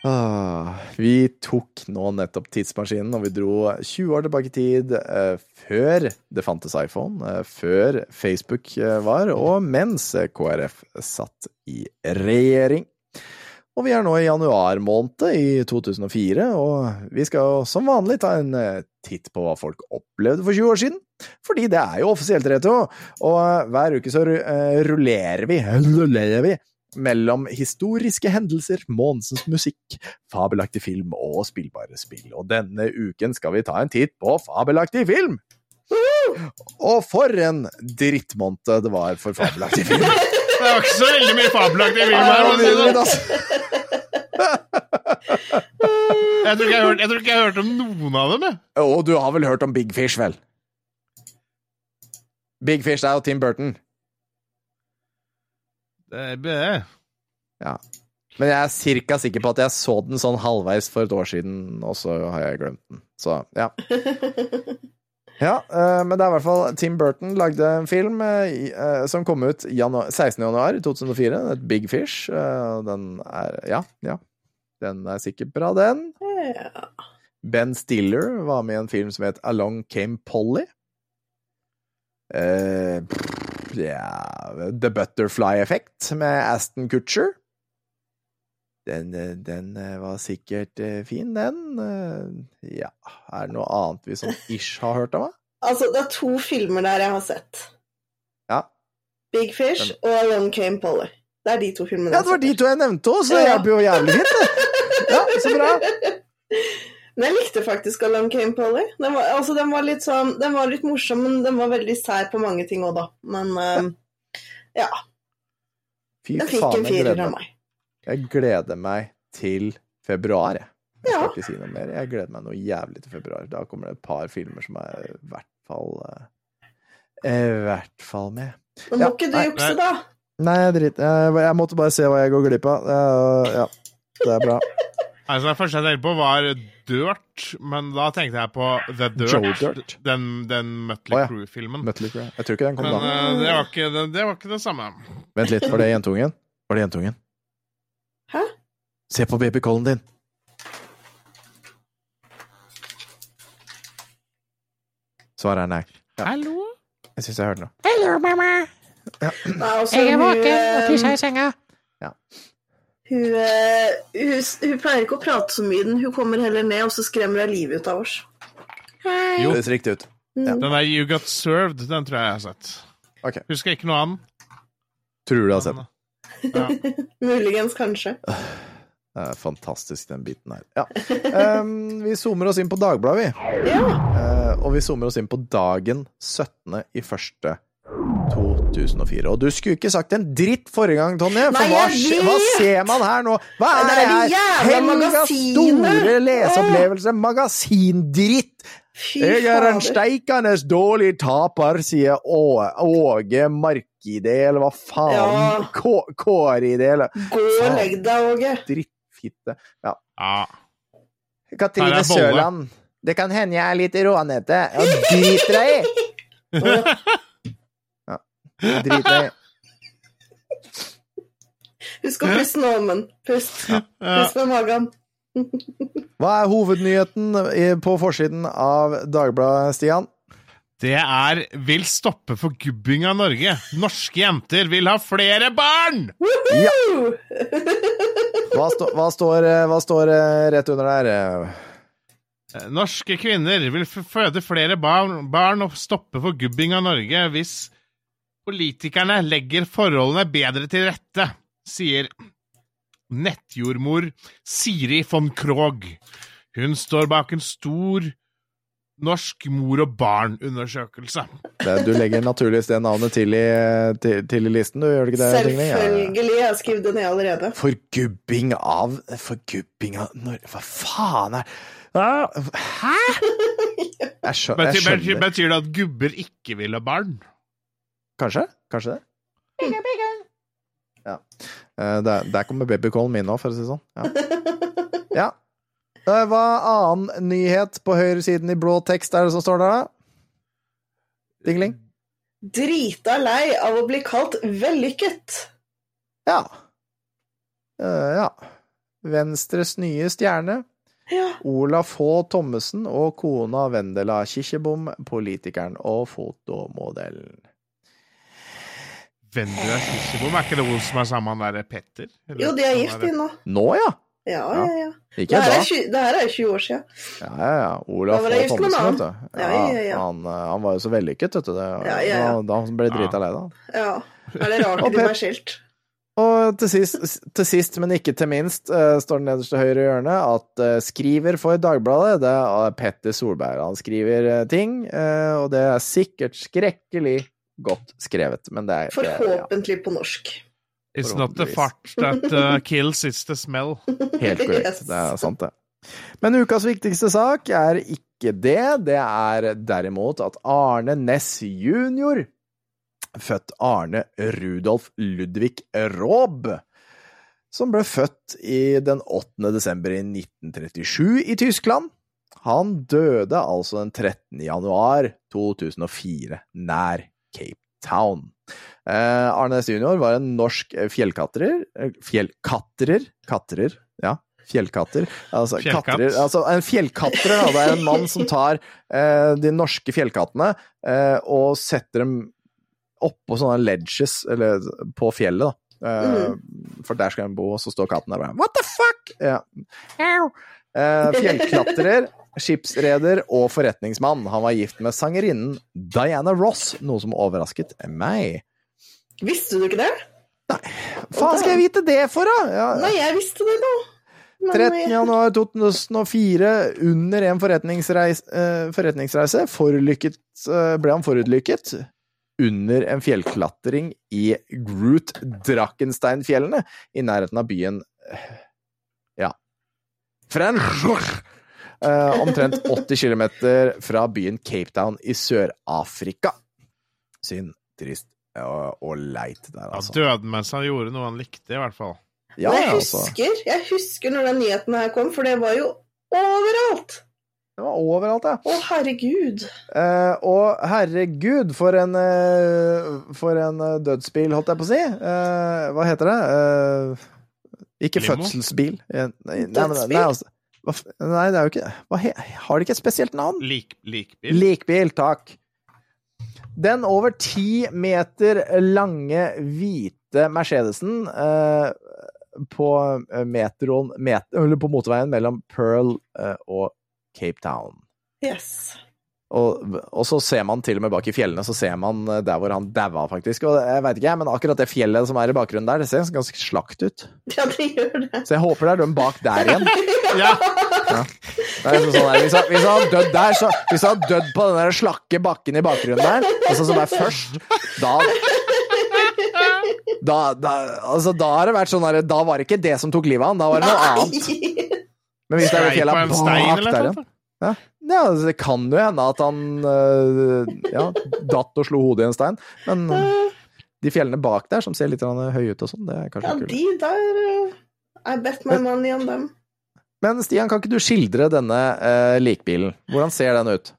Ah, vi tok nå nettopp tidsmaskinen, og vi dro 20 år tilbake i tid, eh, før det fantes iPhone, eh, før Facebook eh, var, og mens eh, KrF satt i regjering. Og vi er nå i januar måned i 2004, og vi skal som vanlig ta en eh, titt på hva folk opplevde for 20 år siden. Fordi det er jo offisielt rett og hver uke så rullerer vi, rullerer vi mellom historiske hendelser, månedsens musikk, fabelaktig film og spillbare spill. Og denne uken skal vi ta en titt på fabelaktig film! Og for en drittmåned det var for fabelaktig film! Det var ikke så veldig mye fabelaktig film her. Jeg det. altså. Jeg tror jeg hørt, jeg tror ikke jeg har hørt om noen av dem. Å, du har vel hørt om Big Fish, vel? Big Fish er jo Tim Burton. Det er- Ja. Men jeg er cirka sikker på at jeg så den sånn halvveis for et år siden, og så har jeg glemt den. Så, ja. Ja, eh, men det er i hvert fall Tim Burton lagde en film eh, eh, som kom ut janu 16. januar 2004. Et Big Fish. Den er Ja, ja. Den er sikkert bra, den. Ja. Ben Stiller var med i en film som het Along Came Polly. Eh, ja The Butterfly Effect med Aston Kutcher. Den, den eh, var sikkert eh, fin, den. Eh, Ja, er det noe annet vi som ish har hørt om? da? Altså, det er to filmer der jeg har sett. Ja. Big Fish og Long Came Polly. Det er de to filmene ja, det var de to jeg nevnte òg, så det hjelper jo jævlig fint. det. Ja, så bra. Men jeg likte faktisk Along Came Polly. Den var, altså, den var litt sånn Den var litt morsom, men den var veldig sær på mange ting òg, da. Men uh, ja, Fy den fikk faen, en firer av meg. Jeg gleder meg til februar, jeg. Jeg skal Ja. ikke si noe mer. Jeg gleder meg noe jævlig til februar. Da kommer det et par filmer som er i hvert fall eh, I hvert fall med. Nå må Ja, ikke du nei, jukse, nei. da. Nei, dritt. Jeg, jeg måtte bare se hva jeg går glipp av. Ja, ja, det er bra. Altså, det første jeg tenkte på, var Dirt, men da tenkte jeg på The Dirt. Joe Dirt. Den, den Mutley oh, ja. Crew-filmen. Crew. Jeg tror ikke den kom Men da. eh, det, var ikke, det, det var ikke det samme. Vent litt, var det jentungen? Var det jentungen? Hæ? Se på babycallen din! Svaret er nei. Ja. Hallo? Jeg syns jeg hørte noe. Hallo, mamma! Ja. jeg er våken og eh, i senga. Hun, eh, hun, hun pleier ikke å prate så mye, den. hun kommer heller ned og så skremmer hun livet ut av oss. Jo, Det ser riktig ut. den der You Got Served, den tror jeg jeg har sett. Okay. Husker ikke noe annet. Tror du har sett den? Ja. Muligens, kanskje. Det er fantastisk, den biten her. Ja. Um, vi zoomer oss inn på Dagbladet, vi. Ja. Uh, og vi zoomer oss inn på dagen 17. i første 2004. Og du skulle ikke sagt en dritt forrige gang, Tonje, for Nei, hva, hva ser man her nå? Hva er Det det er de her? Helgas store leseopplevelse, magasindritt! Fy Jeg er en steikende dårlig taper, sier Åge Markidé, eller hva faen? Ja. Kå- Kåridé, eller Gå og legg deg, Åge. drittfitte. Ja. Ja. Katrine. Sørland. Det kan hende jeg er litt rånete. Og drit deg i! Ja, drit deg i. Husk å puste nå, men Pust. Pust med magen. Hva er hovednyheten på forsiden av Dagbladet, Stian? Det er 'Vil stoppe forgubbing av Norge'. Norske jenter vil ha flere barn! Ja. Hva, stå, hva, står, hva står eh, rett under der? Eh, Norske kvinner vil føde flere barn, barn og stoppe forgubbing av Norge hvis politikerne legger forholdene bedre til rette, sier nettjordmor Siri von Krogh. Hun står bak en stor norsk mor- og barn-undersøkelse. Du legger naturligvis det navnet til i, til, til i listen, du gjør du ikke det? Selvfølgelig. Jeg har skrevet det ned allerede. Forgubbing av Forgubbing av Hva faen er Hæ?! Jeg skjønner, jeg Betyr, betyr, skjønner betyr det at gubber ikke vil ha barn? Kanskje? Kanskje det? Ja. Eh, Der, der kommer babycallen min nå, for å si det sånn. Ja. ja. Eh, Hva annen nyhet på høyresiden i blå tekst er det som står der, da? Dingling? Drita lei av å bli kalt vellykket. Ja. Uh, ja. Venstres nye stjerne. Ja. Olaf H. Thommessen og kona Vendela Kikkjebom, politikeren og fotomodellen. Vendela Kirsebom, er ikke det hun som er sammen med han derre Petter? Eller Jo, de er gift, de nå. Nå, ja! Ja, ja, ja. Ikke Det her da. er, 20, det her er 20 år siden. Ja, ja, ja. Olaf Da var jeg H. gift med en Thommessen, vet du. Ja, ja, ja. Han, eh, han var jo så vellykket, vet du. Det, Ja, ja, ja. Da, da han ble drita Ja. lei da. Ja. Er det rart at de ble skilt? Og til sist, til sist, men ikke til minst, uh, står det nederst til høyre hjørne at uh, skriver for Dagbladet, det er Petter Solberg. Han skriver uh, ting, eh, og det er sikkert skrekkelig godt skrevet, men det er det, ja, Forhåpentlig på norsk. It's not the fart that uh, kills, it's the smell. helt korrekt. Yes. Det er sant, det. Men ukas viktigste sak er ikke det, det er derimot at Arne Næss jr., født Arne Rudolf Ludvig Raab, som ble født i den 8. desember i 1937 i Tyskland. Han døde altså den 13. januar 2004 nær Cape Town. Eh, Arne Næss jr. var en norsk eh, fjellkatrer eh, Fjellkatrer? Katrer, ja. Fjellkatter. Altså, Fjellkatt. altså en fjellkatrer, da, det er en mann som tar eh, de norske fjellkattene eh, og setter dem oppå sånne ledges, eller på fjellet, da. Eh, For der skal de bo, og så står katten der bare What the fuck?! Ja. Uh, fjellklatrer, skipsreder og forretningsmann. Han var gift med sangerinnen Diana Ross, noe som overrasket meg. Visste du ikke det? Nei, Faen skal jeg vite det for, da?! Ja. Nei, jeg visste det nå. Men 13. januar 2004, under en eh, forretningsreise, forlykket, eh, ble han forutlykket under en fjellklatring i Groot Drakkensteinfjellene, i nærheten av byen eh, ja French. Eh, omtrent 80 km fra byen Cape Town i Sør-Afrika. Synd, trist og, og leit der, Ja, altså. døde mens han gjorde noe han likte, i hvert fall. Ja, jeg altså. husker, jeg husker når den nyheten her kom, for det var jo overalt! Det var overalt, ja. Å, herregud. Eh, og herregud, for en, eh, for en eh, dødsbil, holdt jeg på å si. Eh, hva heter det? Eh, ikke Limo? fødselsbil. Eh, nei, nei? Nei, altså, hva nei, det er jo ikke hva Har det ikke et spesielt navn? Lik, likbil. Likbil, takk. Den over ti meter lange, hvite Mercedesen eh, på eh, metroen met, eller på motorveien mellom Pearl eh, og Cape Town. Yes. Og, og så ser man til og med bak i fjellene, så ser man eh, der hvor han daua, faktisk. Og jeg vet ikke, jeg, men akkurat det fjellet som er i bakgrunnen der, det ser ganske slakt ut. Ja, det gjør det. Så jeg håper det er dem bak der igjen. Ja. Det er liksom sånn der, hvis, han, hvis han dødd der, så Hvis han dødd på den der slakke bakken i bakgrunnen der, altså som er først, da da, da, altså, da har det vært sånn der, Da var det ikke det som tok livet av han, da var det noe annet. Men hvis det er det fjellet bak der igjen ja. Ja, altså, det kan jo hende at han øh, ja, datt og slo hodet i en stein, men øh, de fjellene bak der som ser litt grann høye ut og sånn, det er Ja, kanskje kult. de der I bet my money on them. Men Stian, kan ikke du skildre denne øh, likbilen? Hvordan ser den ut?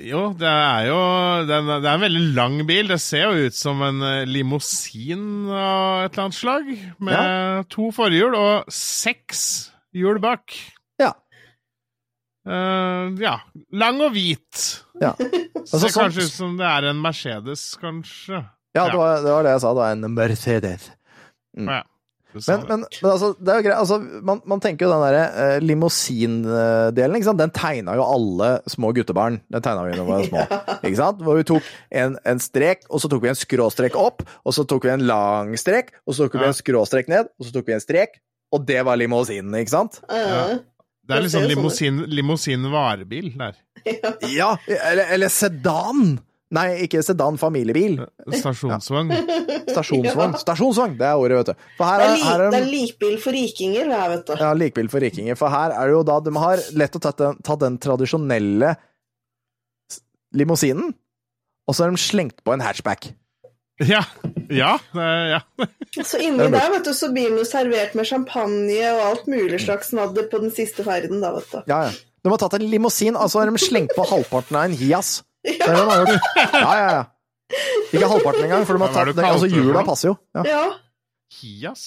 Jo, det er jo det er, det er en veldig lang bil. Det ser jo ut som en eh, limousin av et eller annet slag. Med to forhjul og seks hjul bak. Ja. Eh, ja. Lang og hvit. Ja. Ser Altså, sånn- kanskje ut som det er en Mercedes, kanskje. Ja, det var det, var det jeg sa. Det var en Mercedes. Mm. ja. Men, det. men, men altså, det er jo greit. Altså, man, man tenker jo den derre uh, limousindelen, ikke sant. Den tegna jo alle små guttebarn. Den tegna vi da vi var små. Ikke sant? Hvor vi tok en, en strek, og så tok vi en skråstrek opp, og så tok vi en lang strek, og så tok vi Ja. en skråstrek ned, og så tok vi en strek, og det var limousinen, ikke sant? Uh, det er liksom sånn limousin, limousin varebil der. Ja! Eller, eller sedan! Nei, ikke sedan familiebil. Stasjonsvogn. Stasjonsvogn. Stasjonsvogn, det er ordet, vet du. For her det, er er, her er det er likbil for rikinger, det her, vet du. Ja, likbil for rikinger. For her er det jo da De har lett å ta den, ta den tradisjonelle limousinen, og så har de slengt på en hatchback. Ja. Ja. ja. Så inni Det er der vet du, så blir den jo servert med champagne og alt mulig slags snadder på den siste ferden, da, vet du. Ja, ja. De har tatt en limousin, og så har de slengt på halvparten av en Hias. Det er det de gjort. Ja, ja, ja. Ikke halvparten engang, for de har tatt det Altså, det for hjula passer jo. Ja, Ja. Hias?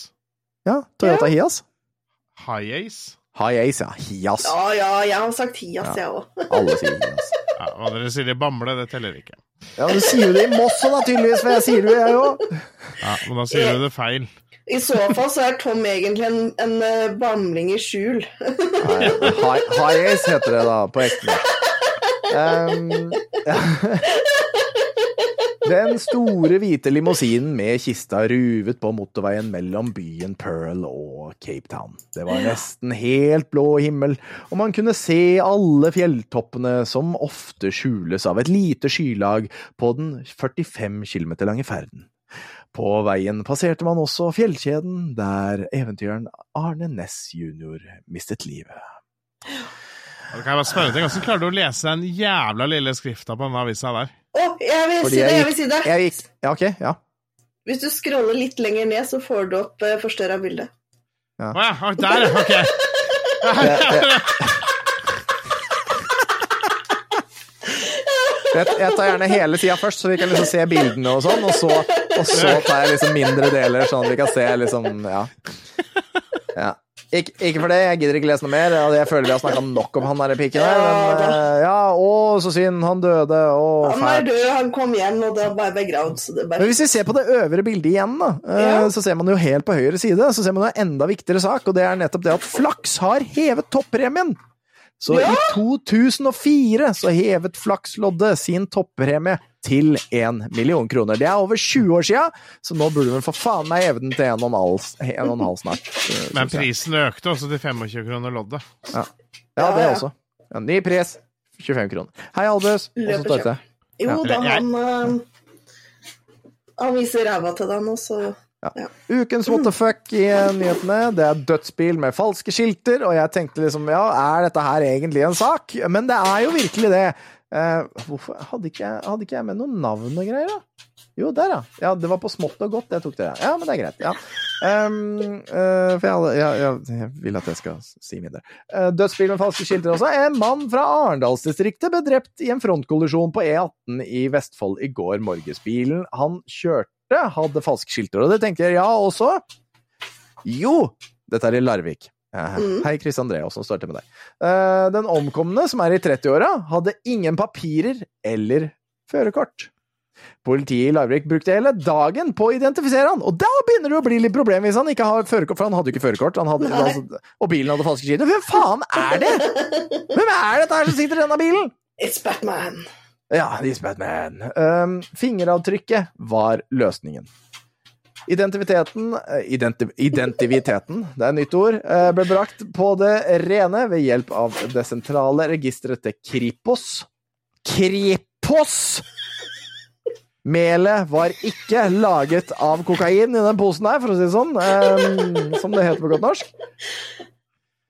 ja Toyota Hias. High Ace? High Ace, ja. Hias. ja, ja, jeg har sagt Hias, jeg òg. Alle sier Hias. Ja, hva dere sier i Bamble, det teller ikke. Ja, du sier jo det i Moss òg, tydeligvis, for jeg sier det jo, jeg òg. Ja, Men da sier du det feil. I så fall så er Tom egentlig en, en eh, bamling i skjul. High Ace heter det da, på ekte. Um, ja. Den store hvite limousinen med kista ruvet på motorveien mellom byen Pearl og Cape Town. Det var nesten helt blå himmel, og man kunne se alle fjelltoppene som ofte skjules av et lite skylag på den 45 km lange ferden. På veien passerte man også fjellkjeden der eventyreren Arne Næss jr. mistet livet. Det kan bare spørre ting. Hvordan klarer du å lese den jævla lille skrifta på den avisa der? Å, jeg vil Fordi si det! jeg vil si det. Jeg gikk Ja, ok. Ja. Hvis du scroller litt lenger ned, så får du opp uh, forstørra bilde. Å ja, der, ja, ok. Jeg, jeg, jeg, jeg tar gjerne hele tida først, så vi kan liksom se bildene og sånn, og så, og så tar jeg liksom mindre deler, sånn at vi kan se liksom Ja. ja. Ikke, ikke for det, jeg gidder ikke lese noe mer. Jeg føler vi har snakka nok om han der piken her. Men eh, ja, å, så synd, han døde, å, Han er død, han kom hjem, og det er bare begravd, så det er Men hvis vi ser på det øvre bildet igjen, da, eh, Ja. så ser man jo helt på høyre side så ser man en enda viktigere sak, og det er nettopp det at Flaks har hevet toppremien. Så Ja. i 2004 så hevet Flaksloddet sin toppremie til 1 million kroner. Det er over 20 år sia, så nå burde vi for faen meg heve den til 1,5 en og en halv snart. eh, Men prisen økte også til 25 kroner loddet. Ja, Ja, det ja. også. Ja, ny pris 25 kroner. Hei, Albus. Åssen står det til? Jo da, han uh, Han viser ræva til deg nå, så Ukens what the fuck i eh, nyhetene. Det er dødsbil med falske skilter, og jeg tenkte liksom ja, er dette her egentlig en sak? Men det er jo virkelig det. Eh, hvorfor hadde ikke, jeg, hadde ikke jeg med noen navn og greier, da? Jo, der, ja. ja. Det var på smått og godt, jeg tok det. Ja, men det er greit. Ja. Um, uh, for jeg, ja, ja, jeg vil at jeg skal si mindre. Uh, dødsbil med falske skilter også. En mann fra Arendalsdistriktet ble drept i en frontkollisjon på E18 i Vestfold i går morges. Bilen han kjørte, hadde falske skilter, og det tenkte jeg ja også. Jo! Dette er i Larvik. Eh, Hei, Chris André, åssen står det til med deg? Eh, den omkomne, som er i 30-åra, hadde ingen papirer eller førerkort. Politiet i Larvik brukte hele dagen på å identifisere han, og da begynner det å bli litt problem hvis han ikke har førerkort, for han hadde jo ikke førerkort, altså, og bilen hadde falske skilt. Hvem faen er det?! Hvem er dette her som sitter i denne bilen?! It's Batman. Ja, it's Batman. Um, fingeravtrykket var løsningen. Identiteten eh, identi Identiviteten, det er nytt ord, eh, ble brakt på det rene ved hjelp av det sentrale registeret til Kripos. Kripos! Melet var ikke laget av kokain i den posen her, for å si det sånn, um, som det heter på godt norsk.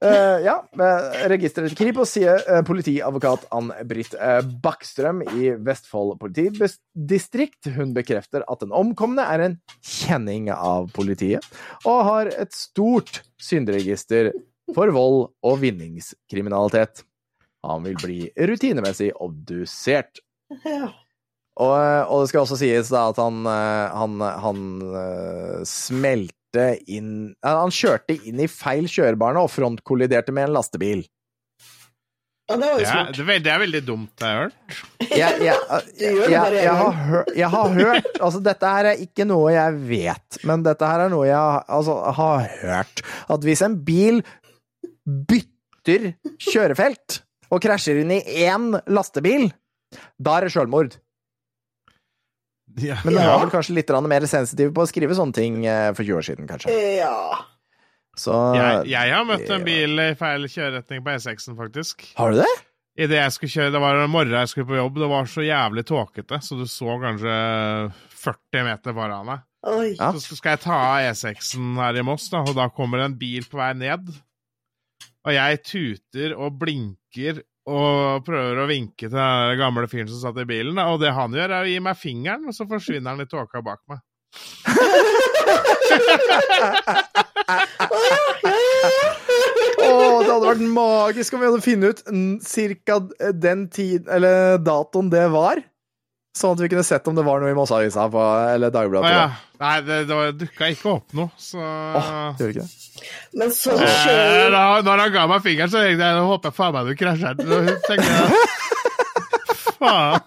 Eh, ja, eh, registeret til Kripos sier uh, politiadvokat Ann-Britt uh, Bakkstrøm i Vestfold politidistrikt. Hun bekrefter at den omkomne er en kjenning av politiet, og har et stort synderegister for vold og vinningskriminalitet. Han vil bli rutinemessig obdusert. Ja. Og, og det skal også sies da at han, han, han eh, smelte inn Han kjørte inn i feil kjørebane og frontkolliderte med en lastebil. ja, det Ja, det, er veldig, det er veldig dumt, har jeg hørt. Jeg, jeg, jeg, har hørt, jeg har hørt Altså, dette her er ikke noe jeg vet, men dette her er noe jeg altså, har hørt. At hvis en bil bytter kjørefelt og krasjer inn i én lastebil, da er det sjølmord. Ja. Men den var vel kanskje litt mer sensitiv på å skrive sånne ting eh, for 20 år siden, kanskje. Ja. Så Jeg, jeg har møtt en bil i feil kjøreretning på E6-en, faktisk. Har du det? I det jeg skulle kjøre, Det var en morgen jeg skulle på jobb, det var så jævlig tåkete, så du så kanskje 40 meter foran deg. Oi. Ja. Så skal jeg ta av E6-en her i Moss, da, og da kommer en bil på vei ned. Og jeg tuter og blinker og prøver å vinke til den gamle fyren som satt i bilen. Og det han gjør, er å gi meg fingeren, og så forsvinner han i tåka bak meg. Å, det hadde vært magisk om vi hadde funnet ut ca. den tid, eller datoen det var. Sånn at vi kunne sett om det var noe i Mossavisa på, eller Dagbladet. Dagbladet. ja. Nei, det, det dukka ikke opp noe, så Åh, gjør ikke det? Men så Eh, da, når han ga meg fingeren, så jeg jeg håper jeg faen meg du krasjer. Faen.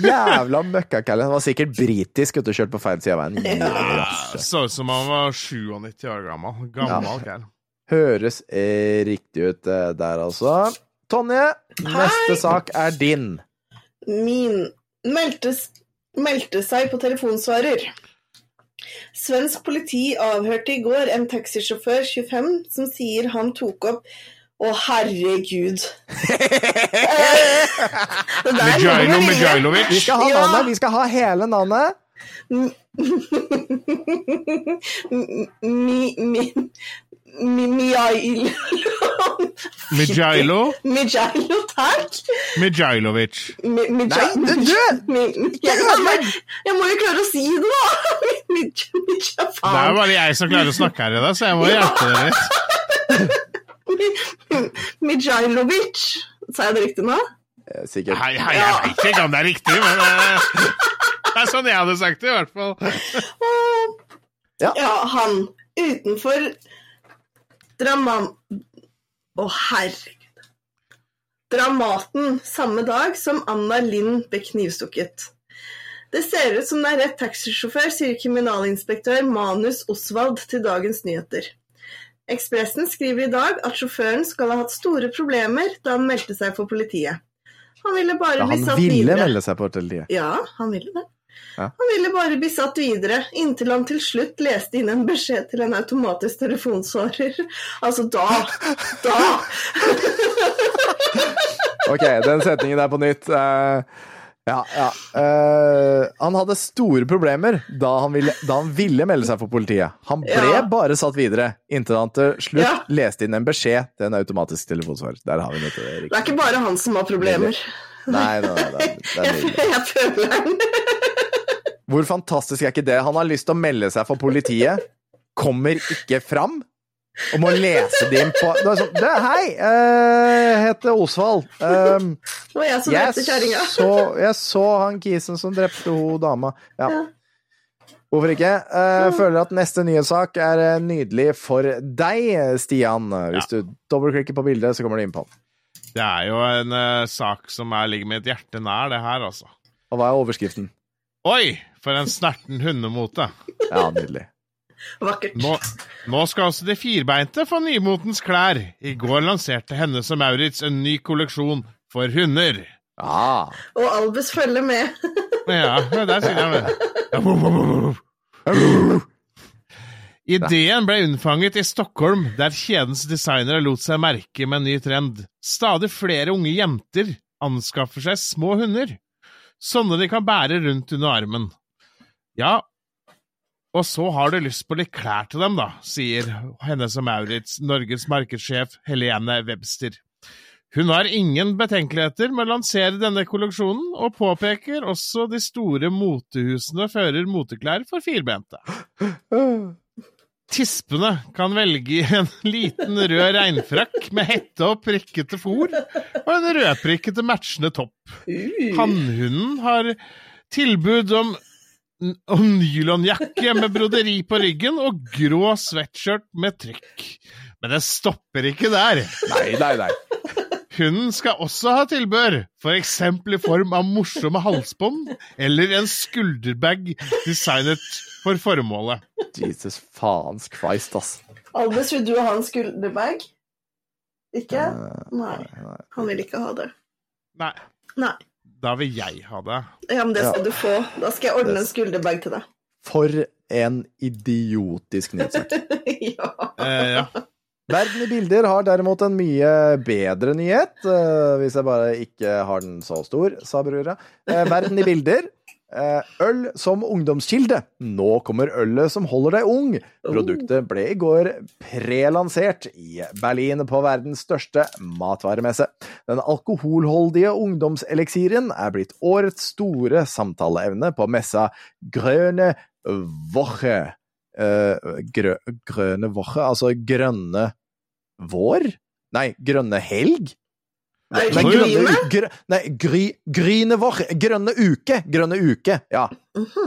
Jævla møkkakalle. Han var sikkert britisk ute og kjørte på feil side av veien. Ja. Så ut som han var 97 år gammel. Gammel kar. Høres eh, riktig ut eh, der, altså. Tonje, neste sak er din. Min meldte, meldte seg på telefonsvarer. Svensk politi avhørte i går en taxisjåfør 25 som sier han tok opp Å, herregud. Mijailo vi- Mijailovic. Vi skal ha navnet. Vi skal ha hele navnet. Mi, mi, mi, Mijailo Mijailo Mijailo, takk. Mijailovic. Mi, Mija, Nei, du- du- jeg, må jo klare å si det, da! Mi, mi, Det er jo bare jeg som klarer å snakke her i dag, så jeg må hjelpe dere litt. Mijailovic. Sa jeg det riktig nå? Eh, Sikkert. Hei, hei, jeg vet ikke om det er riktig, men eh, det er sånn jeg hadde sagt det, i hvert fall. Ja. Ja, han utenfor Draman... Å, herregud. Dramaten samme dag som Anna Lind ble knivstukket. Det ser ut som det er rett taxisjåfør, sier kriminalinspektør Manus Osvald til Dagens Nyheter. Ekspressen skriver i dag at sjåføren skal ha hatt store problemer da han meldte seg for politiet. Han ville bare Ja, bli satt ville videre. melde seg på politiet. Ja, han ville det. Ja. Han ville bare bli satt videre, inntil han til slutt leste inn en beskjed til en automatisk telefonsvarer. Altså, da Da! Ok, den setningen er på nytt. Uh... ja, ja. Uh, han hadde store problemer da han, ville, da han ville melde seg for politiet. Han ble Ja. bare satt videre, inntil han til slutt Ja. leste inn en beskjed til en automatisk telefonsvarer. Der har vi dette. Det er ikke bare han som har problemer. Nei, nei, nei, det er- det er Jeg, jeg føler den. Hvor fantastisk er ikke det? Han har lyst til å melde seg for politiet, kommer ikke fram, og må lese det inn på det er sånn, det, Hei, jeg heter Osvald. Um, Det var jeg som heter drepte kjerringa. jeg så han kisen som drepte hun dama. Ja. Ja. Hvorfor ikke? Eh, føler at neste nyhetssak er eh, nydelig for deg, Stian. Hvis du dobbeltklikker på bildet, så kommer du inn på den. Det er jo en uh, sak som er, ligger mitt hjerte nær, det her, altså. Og hva er overskriften? Oi, for en snerten hundemote. Ja, nydelig. Vakkert. Nå, nå skal også de firbeinte få nymotens klær. I går lanserte Hennes og Maurits en ny kolleksjon for hunder. Ja. Og Albus følger med. Ja, der sier han det. Ideen ble unnfanget i Stockholm, der kjedens designere lot seg merke med en ny trend. Stadig flere unge jenter anskaffer seg små hunder, sånne de kan bære rundt under armen. Ja, og så har du lyst på litt klær til dem, da, sier Hennes og Maurits, Norges markedssjef Helene Webster. Hun har ingen betenkeligheter med å lansere denne kolleksjonen, og påpeker også de store motehusene fører moteklær for firbente. Tispene kan velge en liten rød regnfrakk med hette og prikkete fôr, og en rødprikkete matchende topp. Hannhunden har tilbud om, om nylonjakke med broderi på ryggen og grå sweatshirt med trykk. Men det stopper ikke der. Nei, nei, nei. Hunden skal også ha tilbør, for eksempel i form av morsomme halsbånd eller en skulderbag designet for formålet. Jesus faens Christ, ass. Albus, vil du ha en skulderbag? Ikke? Eh, Nei. Han vil ikke ha det. Nei, Nei. da vil jeg ha det. Ja, men det skal Ja. du få. Da skal jeg ordne en skulderbag til deg. For en idiotisk nyhetssak. ja. Eh, ja. Verden i bilder har derimot en mye bedre nyhet, eh, hvis jeg bare ikke har den så stor, sa brura. Eh, verden i bilder. Eh, øl som ungdomskilde. Nå kommer ølet som holder deg ung. Produktet ble i går prelansert i Berlin på verdens største matvaremesse. Den alkoholholdige ungdomseliksiren er blitt årets store samtaleevne på messa Grøne Woche. Eh, grø, grønne Woche, altså grønne vår? Nei, grønne helg? Nei, Nei, grønne, gr, nei gry, gryne vår. Grønne uke. Grønne uke, ja.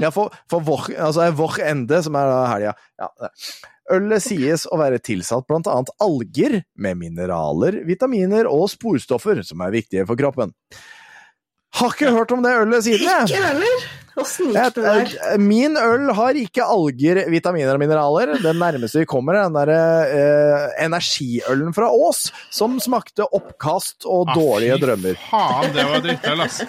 ja for, for vår, altså vår ende, som er helga. Ja. Ølet sies å være tilsatt blant annet alger med mineraler, vitaminer og sporstoffer som er viktige for kroppen. Har ikke hørt om det ølet siden, jeg. Ikke heller. Et, der? eh, Min øl har ikke alger, vitaminer og mineraler. Det nærmeste vi kommer, er den derre eh, energiølen fra Ås, som smakte oppkast og Ah, dårlige fy drømmer. Faen, det var drittøl, ass.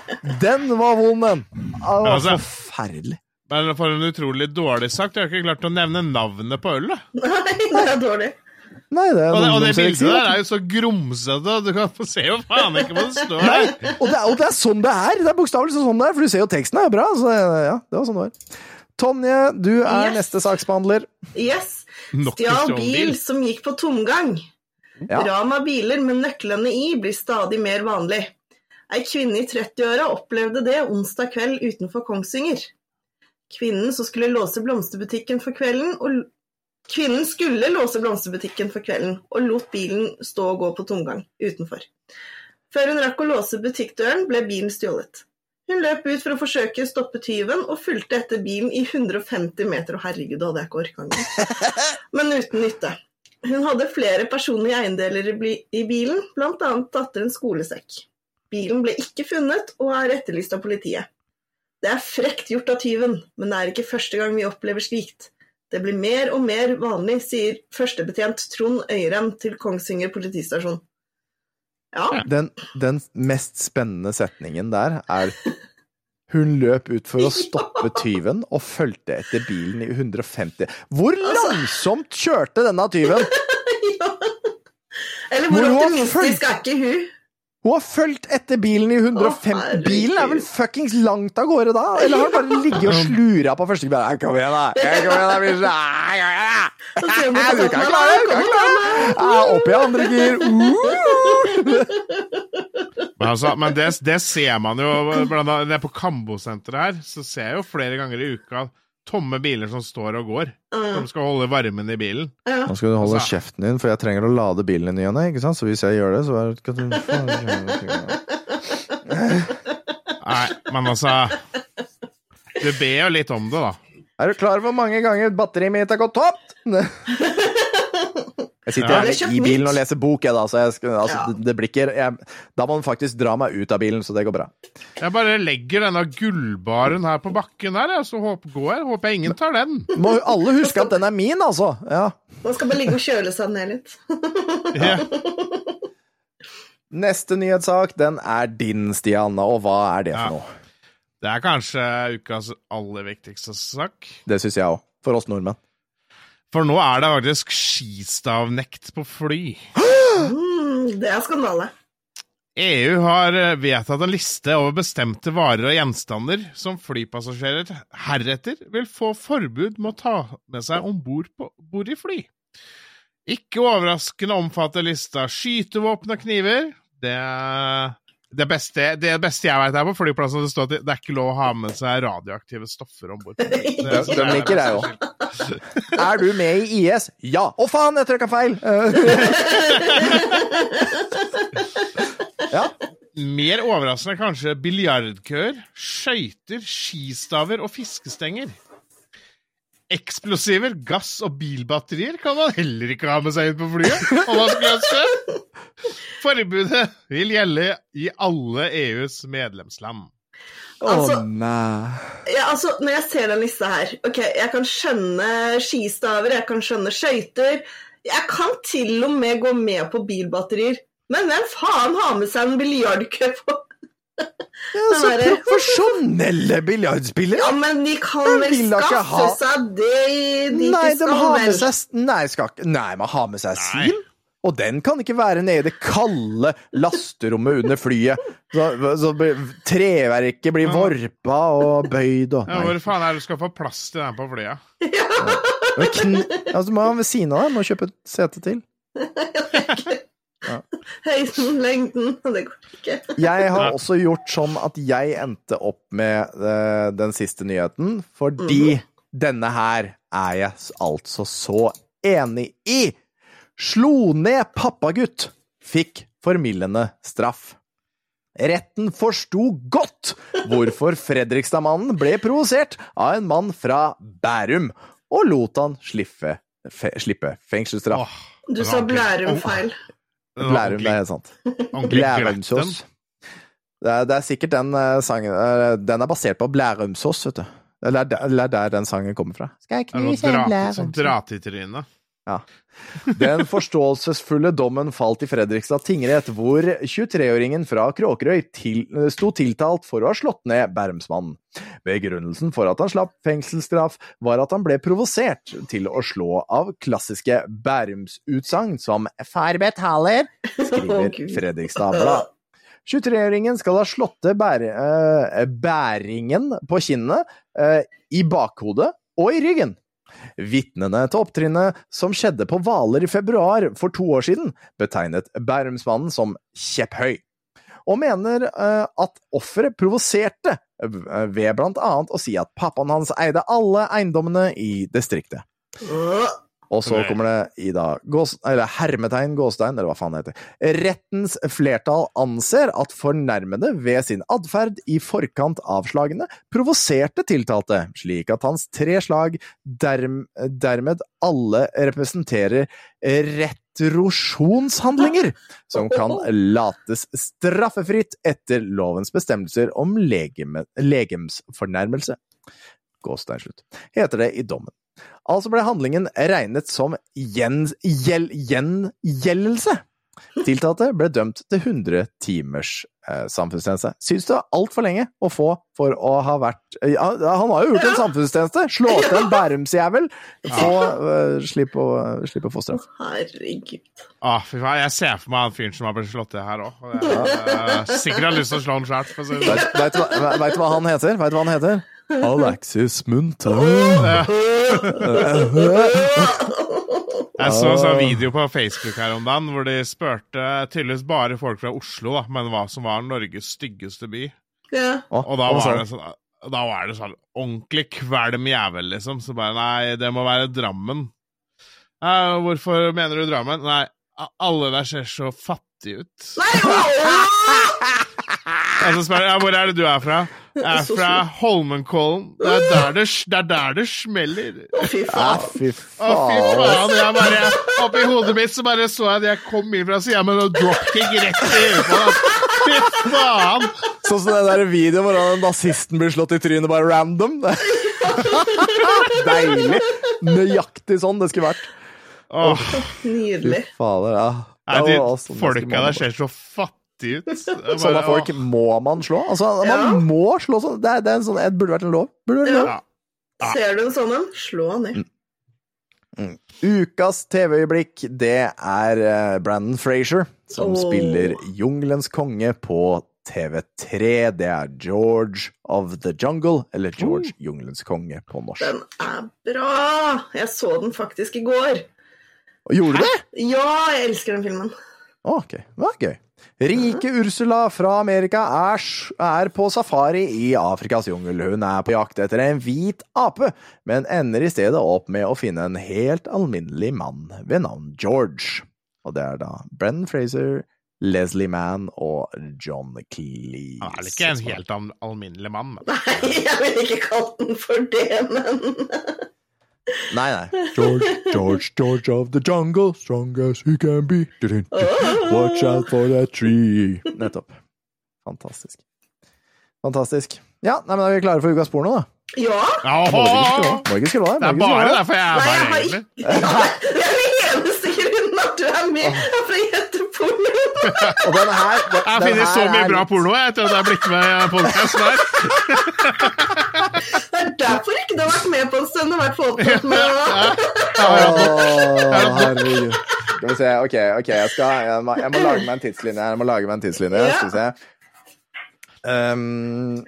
Den var vond, den! Det var Altså- forferdelig. Men for en utrolig dårlig sak. Jeg har ikke klart å nevne navnet på ølet. Nei, det er dårlig. Nei, det er Og det, og det bildet der er jo så grumsete, du kan få se jo faen ikke hva det står her. Der. og det, er, og det er sånn det er! Det er bokstavelig sånn det er, for du ser jo teksten er bra. Så ja, det var sånn det var. Tonje, du er Yes. neste saksbehandler. Yes. Stjal bil bil. som gikk på tomgang. Ja. Ran av biler med nøklene i blir stadig mer vanlig. Ei kvinne i 30-åra opplevde det onsdag kveld utenfor Kongsvinger. Kvinnen som skulle låse blomsterbutikken for kvelden, og Kvinnen skulle låse blomsterbutikken for kvelden, og lot bilen stå og gå på tomgang utenfor. Før hun rakk å låse butikkdøren, ble bilen stjålet. Hun løp ut for å forsøke å stoppe tyven, og fulgte etter bilen i 150 meter. og herregud, det hadde jeg ikke orka engang. Men uten nytte. Hun hadde flere personlige eiendeler i bilen, bl.a. datterens skolesekk. Bilen ble ikke funnet, og er etterlyst av politiet. Det er frekt gjort av tyven, men det er ikke første gang vi opplever slikt. Det blir mer og mer vanlig, sier førstebetjent Trond Øyren til Kongsvinger politistasjon. Ja, Den, den mest spennende setningen der er Hun løp ut for å stoppe tyven og fulgte etter bilen i 150 Hvor Altså- langsomt kjørte denne tyven? Eller hvor Hvor optimistisk er ikke hun? Hun har fulgt etter bilen i 150 oh, Bilen er vel fuckings langt av gårde da? Eller har hun bare ligget og slura på første bil? Kom igjen, da! Kom igjen, da, hun, Du kan klare det! Kan klare det! Opp i andre gir! Uh! Men, altså, men det, det ser man jo blant annet på Kambo-senteret her. Så ser jeg jo flere ganger i uka tomme biler som står og går. Som skal holde varmen i bilen. Ja. Nå skal du holde Altså- kjeften din, for jeg trenger å lade bilen i ny og ne, ikke sant? Så hvis jeg gjør det, så er det Nei, men altså Du ber jo litt om det, da. Er du klar over hvor mange ganger batteriet mitt har gått tomt? Jeg sitter Ja, i bilen og leser bok, jeg, da, så jeg, altså, Ja. det, det blir ikke jeg, Da må man faktisk dra meg ut av bilen, så det går bra. Jeg bare legger denne gullbaren her på bakken her, så håper, går jeg. Håper jeg ingen tar den. Må alle huske at den er min, altså! Ja. Man skal bare ligge og kjøle seg ned litt. Ja. Neste nyhetssak, den er din, Stian, og hva er det Ja. for noe? Det er kanskje ukas aller viktigste sak. Det syns jeg òg. For oss nordmenn. For nå er det faktisk skistavnekt på fly. Mm, det er skandale. EU har eh, vedtatt en liste over bestemte varer og gjenstander som flypassasjerer heretter vil få forbud med å ta med seg om bord bord i fly. Ikke overraskende omfatter lista skytevåpen og kniver. Det, det, beste, det beste jeg vet er på flyplassen, det står at det det er ikke lov å ha med seg radioaktive stoffer om bord. Den liker jeg òg. Er du med i IS? Ja! Å, faen, jeg trykka feil! ja. Mer overraskende kanskje biljardkøer, skøyter, skistaver og fiskestenger. Eksplosiver, gass og bilbatterier kan man heller ikke ha med seg ut på flyet. om man skulle ønske. Forbudet vil gjelde i alle EUs medlemsland. Å Altså- nei. Ja, altså, når jeg ser den lista her Ok, jeg kan skjønne skistaver, jeg kan skjønne skøyter. Jeg kan til og med gå med på bilbatterier. Men hvem faen har med seg en biljardkø på? Ja, så profesjonelle biljardspillere! Ja, men de kan vel skaffe ha- seg det de Nei, de skal har med seg Nei, skal ikke Nei, man har med seg Nei. sil. Og den kan ikke være nede i det kalde lasterommet under flyet. Så, så treverket blir vorpa og bøyd og Ja, hvor faen er det du skal få plass til den på flyet? Ja. kn altså, man må ha ved siden av deg. Må kjøpe et sete til. Høyden, lengden Det går ikke. Jeg har også gjort sånn at jeg endte opp med uh, den siste nyheten, fordi denne her er jeg altså så enig i. Slo ned pappagutt, fikk formildende straff. Retten forsto godt hvorfor Fredrikstad-mannen ble provosert av en mann fra Bærum, og lot han slippe, fe, slippe fengselsstraff. Åh, Du sa Blærum feil. Blærum, det er helt sant. Blærumsås. Det er, det er sikkert den eh, sangen eh, Den er basert på Blærumsås, vet du. Eller det er der- eller er der den sangen kommer fra. Skal jeg knuse en dra- blærumsås? dra til i trynet. Den forståelsesfulle dommen falt i Fredrikstad tingrett, hvor 23-åringen fra Kråkerøy til, sto tiltalt for å ha slått ned Bærumsmannen. Begrunnelsen for at han slapp fengselsstraff, var at han ble provosert til å slå av klassiske Bærumsutsagn som 'far betaler', skriver Fredrikstad Blad. 23-åringen skal ha slått til bære, eh, bæringen på kinnet, eh, i bakhodet og i ryggen. Vitnene til opptrinnet som skjedde på Hvaler i februar for to år siden, betegnet Bærumsmannen som kjepphøy, og mener eh, at offeret provoserte eh, ved blant annet å si at pappaen hans eide alle eiendommene i distriktet. Og så kommer det i da gås, eller hermetegn gåstein, eller hva faen det heter. Rettens flertall anser at fornærmede ved sin atferd i forkant av slagene provoserte tiltalte, slik at hans tre slag derm, dermed alle representerer retrosjonshandlinger som kan lates straffefritt etter lovens bestemmelser om legeme, legemsfornærmelse. Gåstein slutt. Heter det i dommen. Altså ble handlingen regnet som gjen- gjel- gjengjeldelse. Tiltalte ble dømt til 100 timers eh, samfunnstjeneste. Syns det var altfor lenge å få for å ha vært ja, Han har jo gjort en samfunnstjeneste! Slå til en Bærumsjævel! Få eh, Slipp å, slipp å få straff. herregud. Ah, fy faen, jeg ser for meg han fyren som har blitt slått til her òg. Sikkert har lyst til å slå han sjæl, vet du hva han heter? Vet du hva han heter? Alexis Munthe. Jeg så en sånn video på Facebook her om dagen hvor de spurte tydeligvis bare folk fra Oslo, da, men hva som var Norges styggeste by. Ja. Og da var det sånn da var det sånn ordentlig kvalm jævel, liksom. Så bare nei, det må være Drammen. Eh, hvorfor mener du Drammen? Nei, alle der ser så fattige ut. Nei, åh! Og så spør jeg ja, hvor er det du er fra? Er fra Holmenkollen. Det er der det, det, er der det smeller. Å, fy faen. Å, fy faen. Jeg bare, oppi hodet mitt så bare så jeg at jeg kom inn fra sida med noe dropkick rett i øyet på deg. Fy faen! Sånn som den der videoen hvor den nazisten blir slått i trynet bare random. Deilig. Nøyaktig sånn det skulle vært. Åh, Nydelig. Fader, ja. nei, Det de folka der ser så fattige ut. Bare, Sånne folk må man slå. Altså, man Ja. må slå sånn. Det, er, det, er sånn, det burde vært en lov. Burde vært en lov. Ja. Ser du en sånn en, slå han ned. Ukas TV-øyeblikk, det er eh, Brandon Frazier, som oh. spiller Jungelens konge på TV3. Det er George of the Jungle, eller George Jungelens konge på norsk. Den er bra! Jeg så den faktisk i går. Og gjorde du det? Ja, jeg elsker den filmen. Å, Ok, det var gøy. Rike Ursula fra Amerika er, er på safari i Afrikas jungel. Hun er på jakt etter en hvit ape, men ender i stedet opp med å finne en helt alminnelig mann ved navn George. Og det er da Brenn Fraser, Leslie Mann og John Cleese. Han er ikke en helt alminnelig mann, men Nei, jeg ville ikke kalt den for det, men Nei, nei. George, George, George of the jungle, strong as he can be. Watch out for that tree. Nettopp. Fantastisk. Fantastisk. Ja, nei, men er vi klare for ukas porno, da? Ja! Skru av. Det er bare derfor jeg er Nei, her, egentlig. Det er den eneste grunnen at du er med er for å gjette porno. Og denne her den, Jeg finner så mye bra litt- porno jeg, etter at jeg har blitt med i podkasten her. Du har vært med på en stund og vært opptatt med det. oh, herregud. Skal vi se. Ok, ok, jeg skal Jeg må, jeg må lage meg en tidslinje. Jeg må lage meg en tidslinje. Ja. Skal vi se. Um,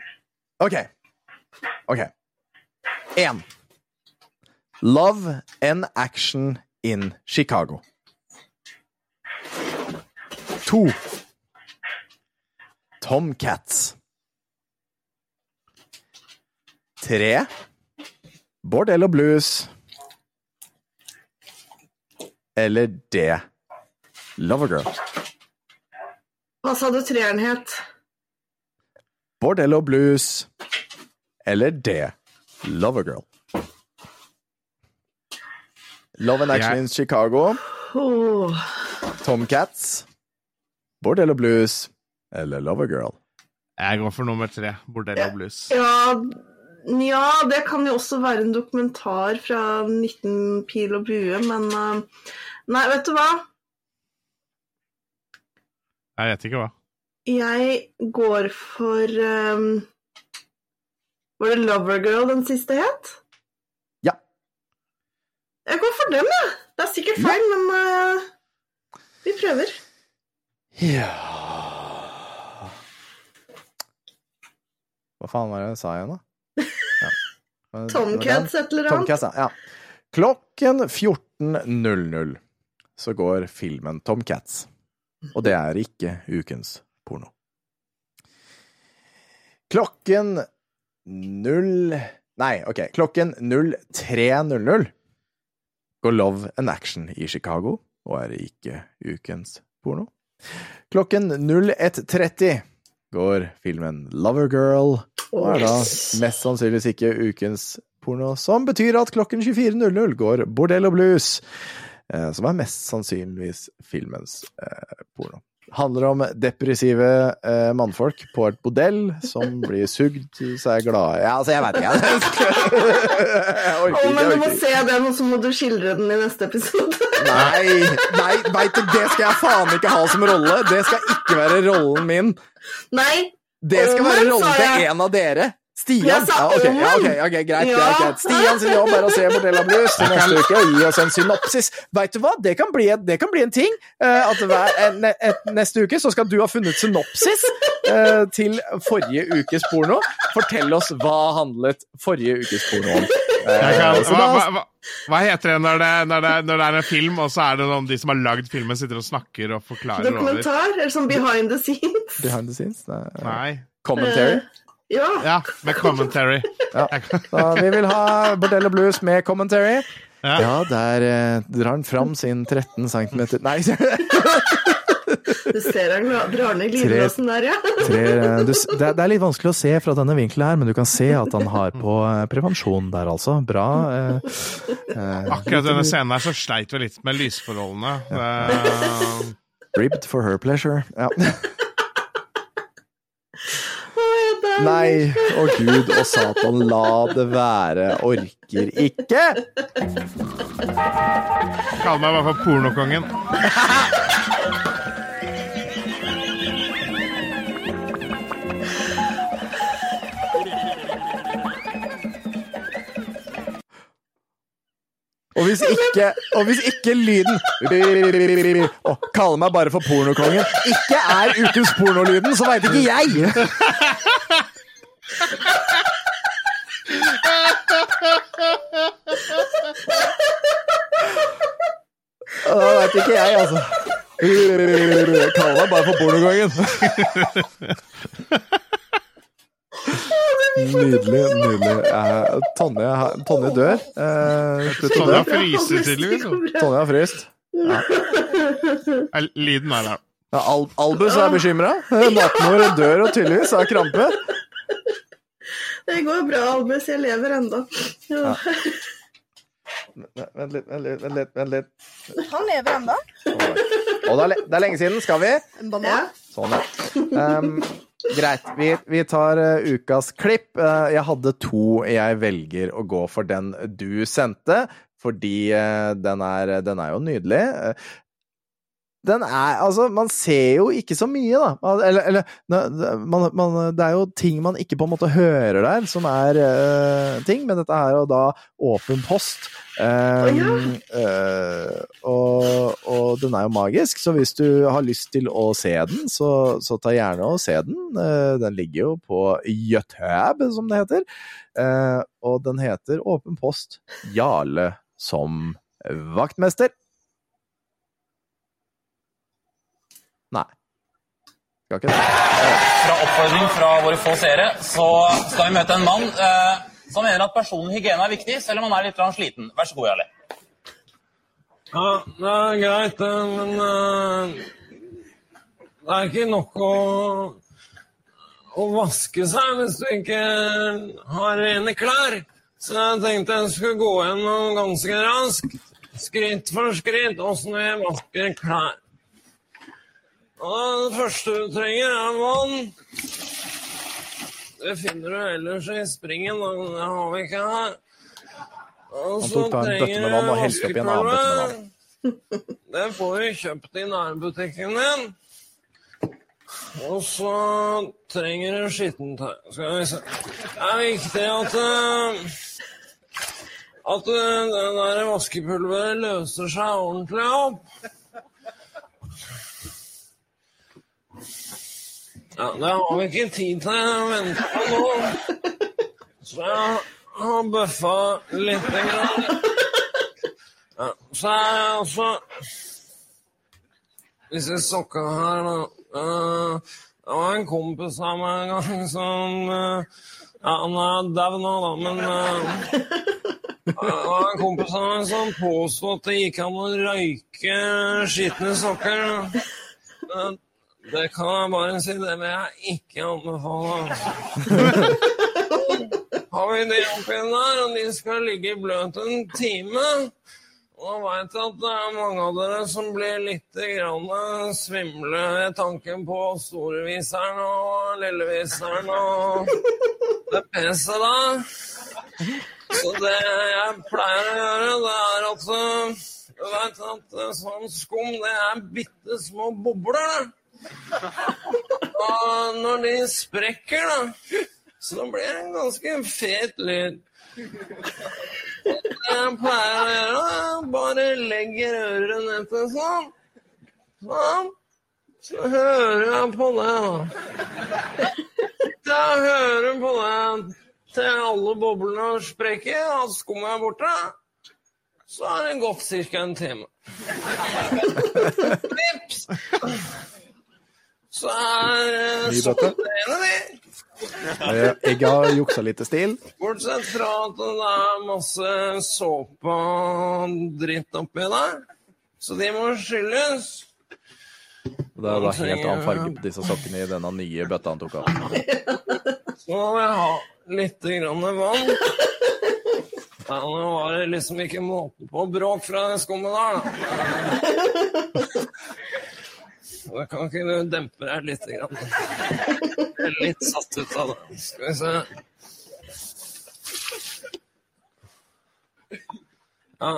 ok. Ok. Én. Love and action in Chicago. To. Tomcats. Tre. Bordell og blues. Eller D. Lovergirl. Hva sa du treeren het? Bordell og blues. Eller D. Lovergirl. Love and Action yeah. in Chicago. Åh, Tomcats. Bordell og blues. Eller Lovergirl. Jeg går for nummer tre. Bordell og blues. Ja, ja, det kan jo også være en dokumentar fra 19 pil og bue, men eh, Nei, vet du hva? Jeg vet ikke hva. Jeg går for um... Var det Lovergirl den siste het? Ja. Jeg går for den, jeg. Det er sikkert feil, men uh, vi prøver. Ja Hva faen var det jeg sa igjen, da? Tomcats et eller annet. Tomcats, ja. ja. Klokken 14.00 så går filmen Tomcats. Og det er ikke ukens porno. Klokken 0 Nei, ok. Klokken 03.00 går Love and Action i Chicago, og er ikke ukens porno. Klokken 01.30 går filmen Lovergirl, og er da mest sannsynligvis ikke ukens porno, som betyr at klokken 24.00 går Bordell og blues, eh, som er mest sannsynligvis filmens eh, porno. Handler om depressive eh, mannfolk på et bordell som blir sugd seg glade Ja, altså, jeg vet ikke. jeg orker ikke. Oh, men du må se den, og så må du skildre den i neste episode. Nei, nei, veit du, det skal jeg faen ikke ha som rolle. Det skal ikke være rollen min. Nei, Det skal være rollen til en av dere. Stian. Ja, ok, ja, okay, ok, ok, greit, Ja. greit, greit. Stian sin jobb er å se Bordella Blues til neste uke og gi oss en synopsis. Veit du hva, det kan bli, det kan bli en ting. Uh, at hver, en, et, neste uke så skal du ha funnet synopsis uh, til forrige ukes porno. Fortell oss hva handlet forrige ukes porno om. Eh, kan, hva, hva, hva, heter det når, det når, det når det er en film, og så er det noen de som har lagd filmen, sitter og snakker og forklarer over? dokumentar, eller sånn behind the scenes. Behind the scenes? Nei. Nei. Commentary? Eh, Ja. Ja, med commentary. Ja. Så vi vil ha Bordell og Blues med commentary. Ja. Ja, der eh, drar han fram sin 13 cm Nei, Du ser han drar ned glidelåsen der, ja. Tre, du, det, er- det er litt vanskelig å se fra denne vinkelen her, men du kan se at han har på eh, prevensjon der, altså. Bra. Eh, eh, Akkurat denne scenen her så sleit vi litt med lysforholdene. Ja. ribbed for her pleasure. Ja. Nei, å gud og satan, la det være. Orker ikke! Kall meg i hvert fall pornokongen. Og hvis ikke, og hvis ikke lyden Å, kalle meg bare for pornokongen ikke er ukens pornolyden, så veit ikke jeg! Da veit ikke jeg, altså. Kall meg bare for pornokongen. Nydelig, nydelig. Eh, Tonje, Tonje dør. Eh, slutt å Tonje har fryst, tydeligvis. Tonje har fryst. Eh, Lyden er der. Ja, Al Albus er bekymra. Matmor dør og tydeligvis har krampe. Det går bra, Albus. Jeg lever ennå. Ja. Vent litt, vent litt, vent litt. Vent litt. Han lever ennå. Og det er, det er lenge siden. Skal vi? En banan. Sånn, ja. Um, greit. Vi, vi tar uh, ukas klipp. Uh, jeg hadde to. Jeg velger å gå for den du sendte, fordi eh, den, er, den er jo nydelig. Den er Altså, man ser jo ikke så mye, da. Eller, eller man, man, Det er jo ting man ikke på en måte hører der, som er uh, ting, men dette er jo da åpen post. Um, uh, og, og den er jo magisk, så hvis du har lyst til å se den, så, så ta gjerne og se den. Uh, den ligger jo på YouTube, som det heter. Og den heter Åpen post Jarle som vaktmester. Nei. Skal ikke det. Fra oppfordring fra våre få seere så skal vi møte en mann eh, som mener at personlig hygiene er viktig, selv om han er litt sliten. Vær så god, Jarle. Ja, det er greit, men uh, det er ikke nok å, å vaske seg hvis du ikke har rene klær. Så jeg tenkte jeg skulle gå gjennom ganske raskt, skritt for skritt, åssen vi vasker klær. Og det første du trenger, er vann. Det finner du ellers i springen, og det har vi ikke her. Og så bøtte med vann. det får du kjøpt i nærbutikken din. Og så trenger du skittentøy. Skal vi se. Det er viktig at eh, at eh, det der vaskepulveret løser seg ordentlig opp. Ja, da har vi ikke tid til å vente på noe. Så jeg har bøffa lite grann. Ja, så er jeg altså Disse sokkene her, da. uh, det var en kompis av meg en gang som uh, Ja, han er dau nå, da, men uh, det var en kompis av meg som påsto at det gikk an å røyke skitne sokker. da. Eh, Det kan jeg bare si, det vil jeg ikke anbefale. Har vi de oppi der, og de skal ligge bløt en time og jeg vet at det er mange av dere som blir litt grann svimle ved tanken på storeviseren og lilleviseren og det peset der. Så det jeg pleier å gjøre, det er at du veit at uh, sånn skum, det er bitte små bobler. det. Og når de sprekker, da, så blir det en ganske fet lyd. Det jeg pleier å gjøre, er bare legger øret ned sånn. Sånn. Så hører jeg på det, da. Jeg hører på det til alle boblene sprekker, og skummet er borte. Så har det gått ca. en time. Vips! Så er eh, bøtte. soppene. Eh, Jeg har juksa litt i stil. Bortsett fra at det er masse såpe og dritt oppi der. Så de må skylles. Det er da helt annen farge på disse sokkene i denne nye bøtta han tok av. Så må jeg ha litt grann vann. Ja, nå var det liksom ikke måte på bråk fra den skummen der, da. Så kan ikke du dempe deg litt? Grann? Jeg er litt satt ut av det. Skal vi se. Ja.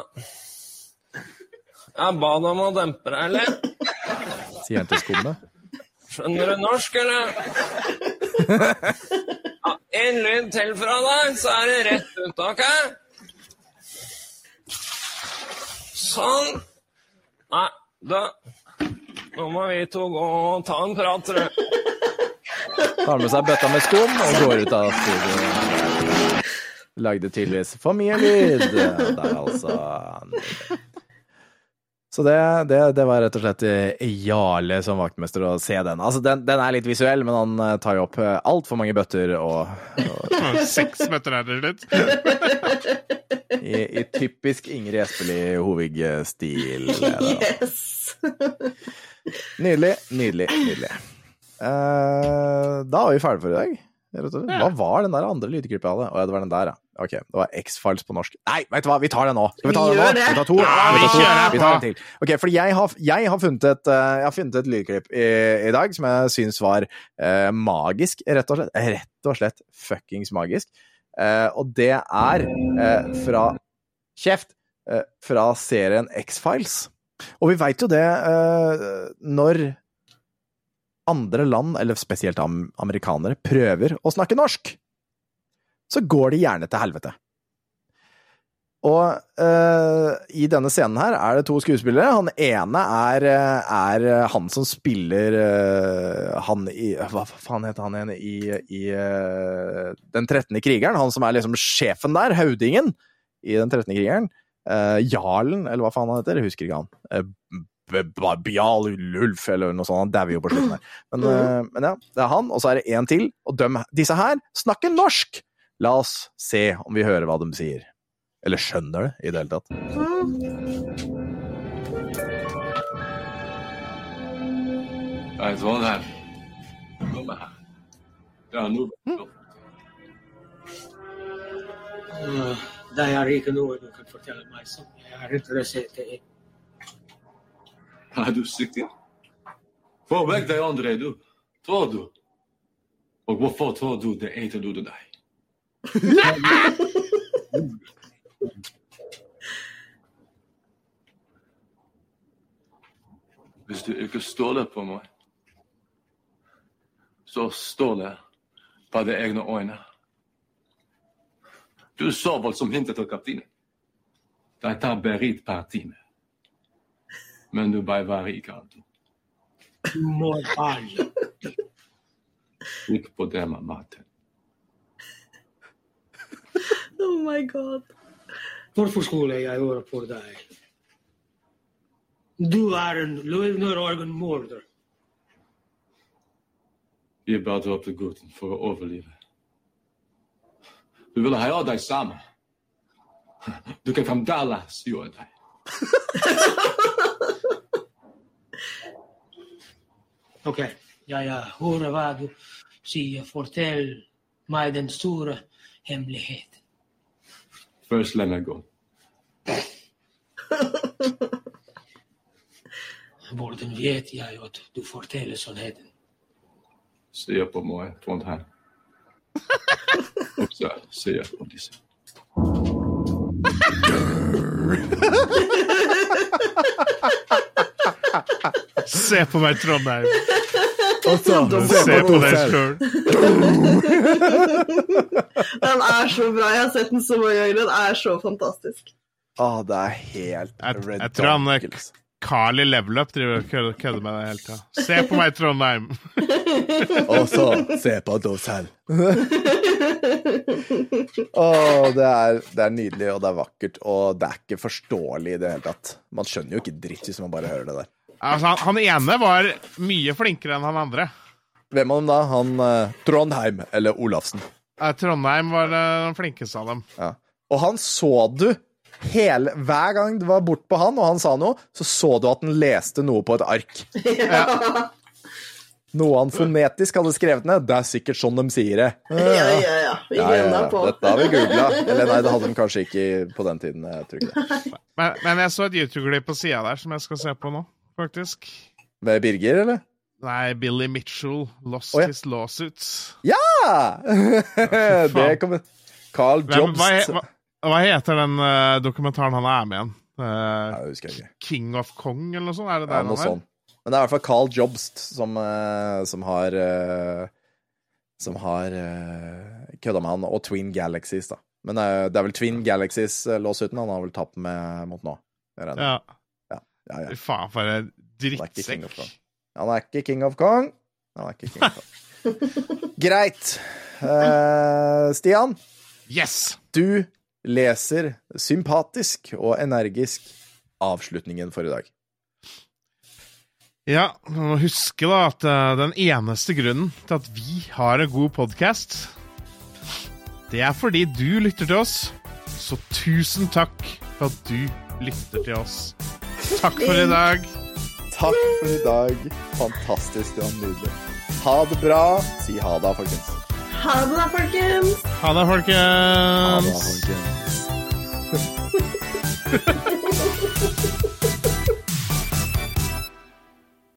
Jeg ba deg om å dempe deg litt. Sier han til skummet. Skjønner du norsk, eller? Ja, en lyd til fra deg, så er det rett ut, OK? Sånn. Nei, da Nå må vi to gå og ta en prat, tror jeg. Tar med seg bøtta med skum og går ut av studioet. Lagde tydeligvis for mye lyd. Der, altså. Så det, det, det var rett og slett Jarle som vaktmester å se den. Altså, den, den er litt visuell, men han eh, tar jo opp altfor mange bøtter og, og Seks bøtter er det slutt. i, i typisk Ingrid Espelid Hovig-stil. Yes! Nydelig, nydelig, nydelig. Uh, da var vi ferdige for i dag. Hva var den der andre lydklippet jeg hadde? Å ja, det var den der, ja. Ok, det var X-Files på norsk. Nei, vet du hva, vi tar den nå! Skal vi ta den nå? Vi ta to? Vi tar, to? Vi tar en til. Ok, for jeg har, jeg har, funnet, et, eh, jeg lydklipp i, i dag som jeg syns var eh, magisk, rett og slett. Rett og slett fuckings magisk. Eh, og det er eh, fra Kjeft! Eh, fra serien X-Files. Og vi veit jo det eh, når andre land, eller spesielt amerikanere, prøver å snakke norsk, så går de gjerne til helvete. Og uh, i denne scenen her er det to skuespillere. Han ene er, er han som spiller uh, han i Hva faen heter han igjen i, i uh, Den 13. krigeren? Han som er liksom sjefen der, høvdingen i Den 13. krigeren. Eh, Jarlen, eller hva faen han heter? Jeg husker ikke han. Uh, B- B- Ulf, eller noe sånt. Han dauer jo på slutten her. Men, uh, men ja, det er han, og så er det en til. Og dem, disse her snakker norsk! La oss se om vi hører hva de sier. Eller skjønner det, i det hele tatt. Nei, sånn her. Kom her. Ja, nå Uh, det er ikke noe du kan fortelle meg som jeg er interessert i. Er du syk igjen? Få vekk de andre, du. Tror du? Og hvorfor tror du det eter du til deg? Hvis du ikke stoler på meg, så stol på dine egne øyne. Du så vel som hintet til kapteinen. De tar berit per time. Men du bør være ikke alt. Moral. Ikke på det med maten. Oh my god. Hvorfor skulle jeg høre på deg? Du er en løgner og en morder. Vi bør dra til gutten for å overleve. Du vil ha deg sammen. Du kan fremdeles gjøre det. Ok, jeg hører hva du sier. Fortell meg den store hemmeligheten. Først la meg gå. Hvordan vet jeg at du forteller sannheten? Se på meg, Trondheim. Og så ser jeg på disse. Se på meg, Trondheim. Og så Se på deg sjøl. Den er så bra. Jeg har sett den så mange ganger. Den er så fantastisk. Å, det er helt Jeg, jeg tror han redonkulous. Carl i Level Up driver og kødder- med deg hele tida. Se på meg, Trondheim. Og så se på oss her. Å, det er, det er nydelig, og det er vakkert, og det er ikke forståelig i det hele tatt. Man skjønner jo ikke dritt hvis man bare hører det der. Altså, han, han ene var mye flinkere enn han andre. Hvem av dem da? Han eh, Trondheim eller Olafsen? Eh, Trondheim var eh, den flinkeste av dem. Ja. Og han så du hele, hver gang det var bort på han, og han sa noe, så så du at han leste noe på et ark. Ja, Noe han fonetisk hadde skrevet ned. Det er sikkert sånn de sier det. ja, ja. ja. Vi Ja, ja, ja. på. Dette har vi googla. Eller nei, det hadde de kanskje ikke på den tiden. Jeg tror ikke det. Men, men jeg så et YouTube-klipp på sida der som jeg skal se på nå, faktisk. Med Birger, eller? Nei, Billy Mitchell lost oh, ja. his lawsuits. Ja! det kommer Carl Hvem, Jobst. hva, hva, hva heter den uh, dokumentaren han er med i? igjen? Eh, ikke. King of Kong, eller noe sånt? Er det Ja, noe sånt. Men det er i hvert fall Carl Jobst som, uh, som har Som har uh, kødda med han, og Twin Galaxies, da. Men det er vel Twin Galaxies-låsuten han har vel tapt med mot nå. Ja. Ja, ja, ja. Faen, for en drittsekk. of Han er ikke King of Kong. Han er ikke King of Kong. Greit. Uh, Stian, Yes! du leser sympatisk og energisk avslutningen for i dag. Ja, du må huske da at eh, den eneste grunnen til at vi har en god podkast, det er fordi du lytter til oss. Så tusen takk for at du lytter til oss. Takk for i dag. Takk for i dag. Fantastisk, det var nydelig. Ha det bra. Si ha det, folkens. Ha det da, folkens! Ha det, Ha det, folkens. folkens.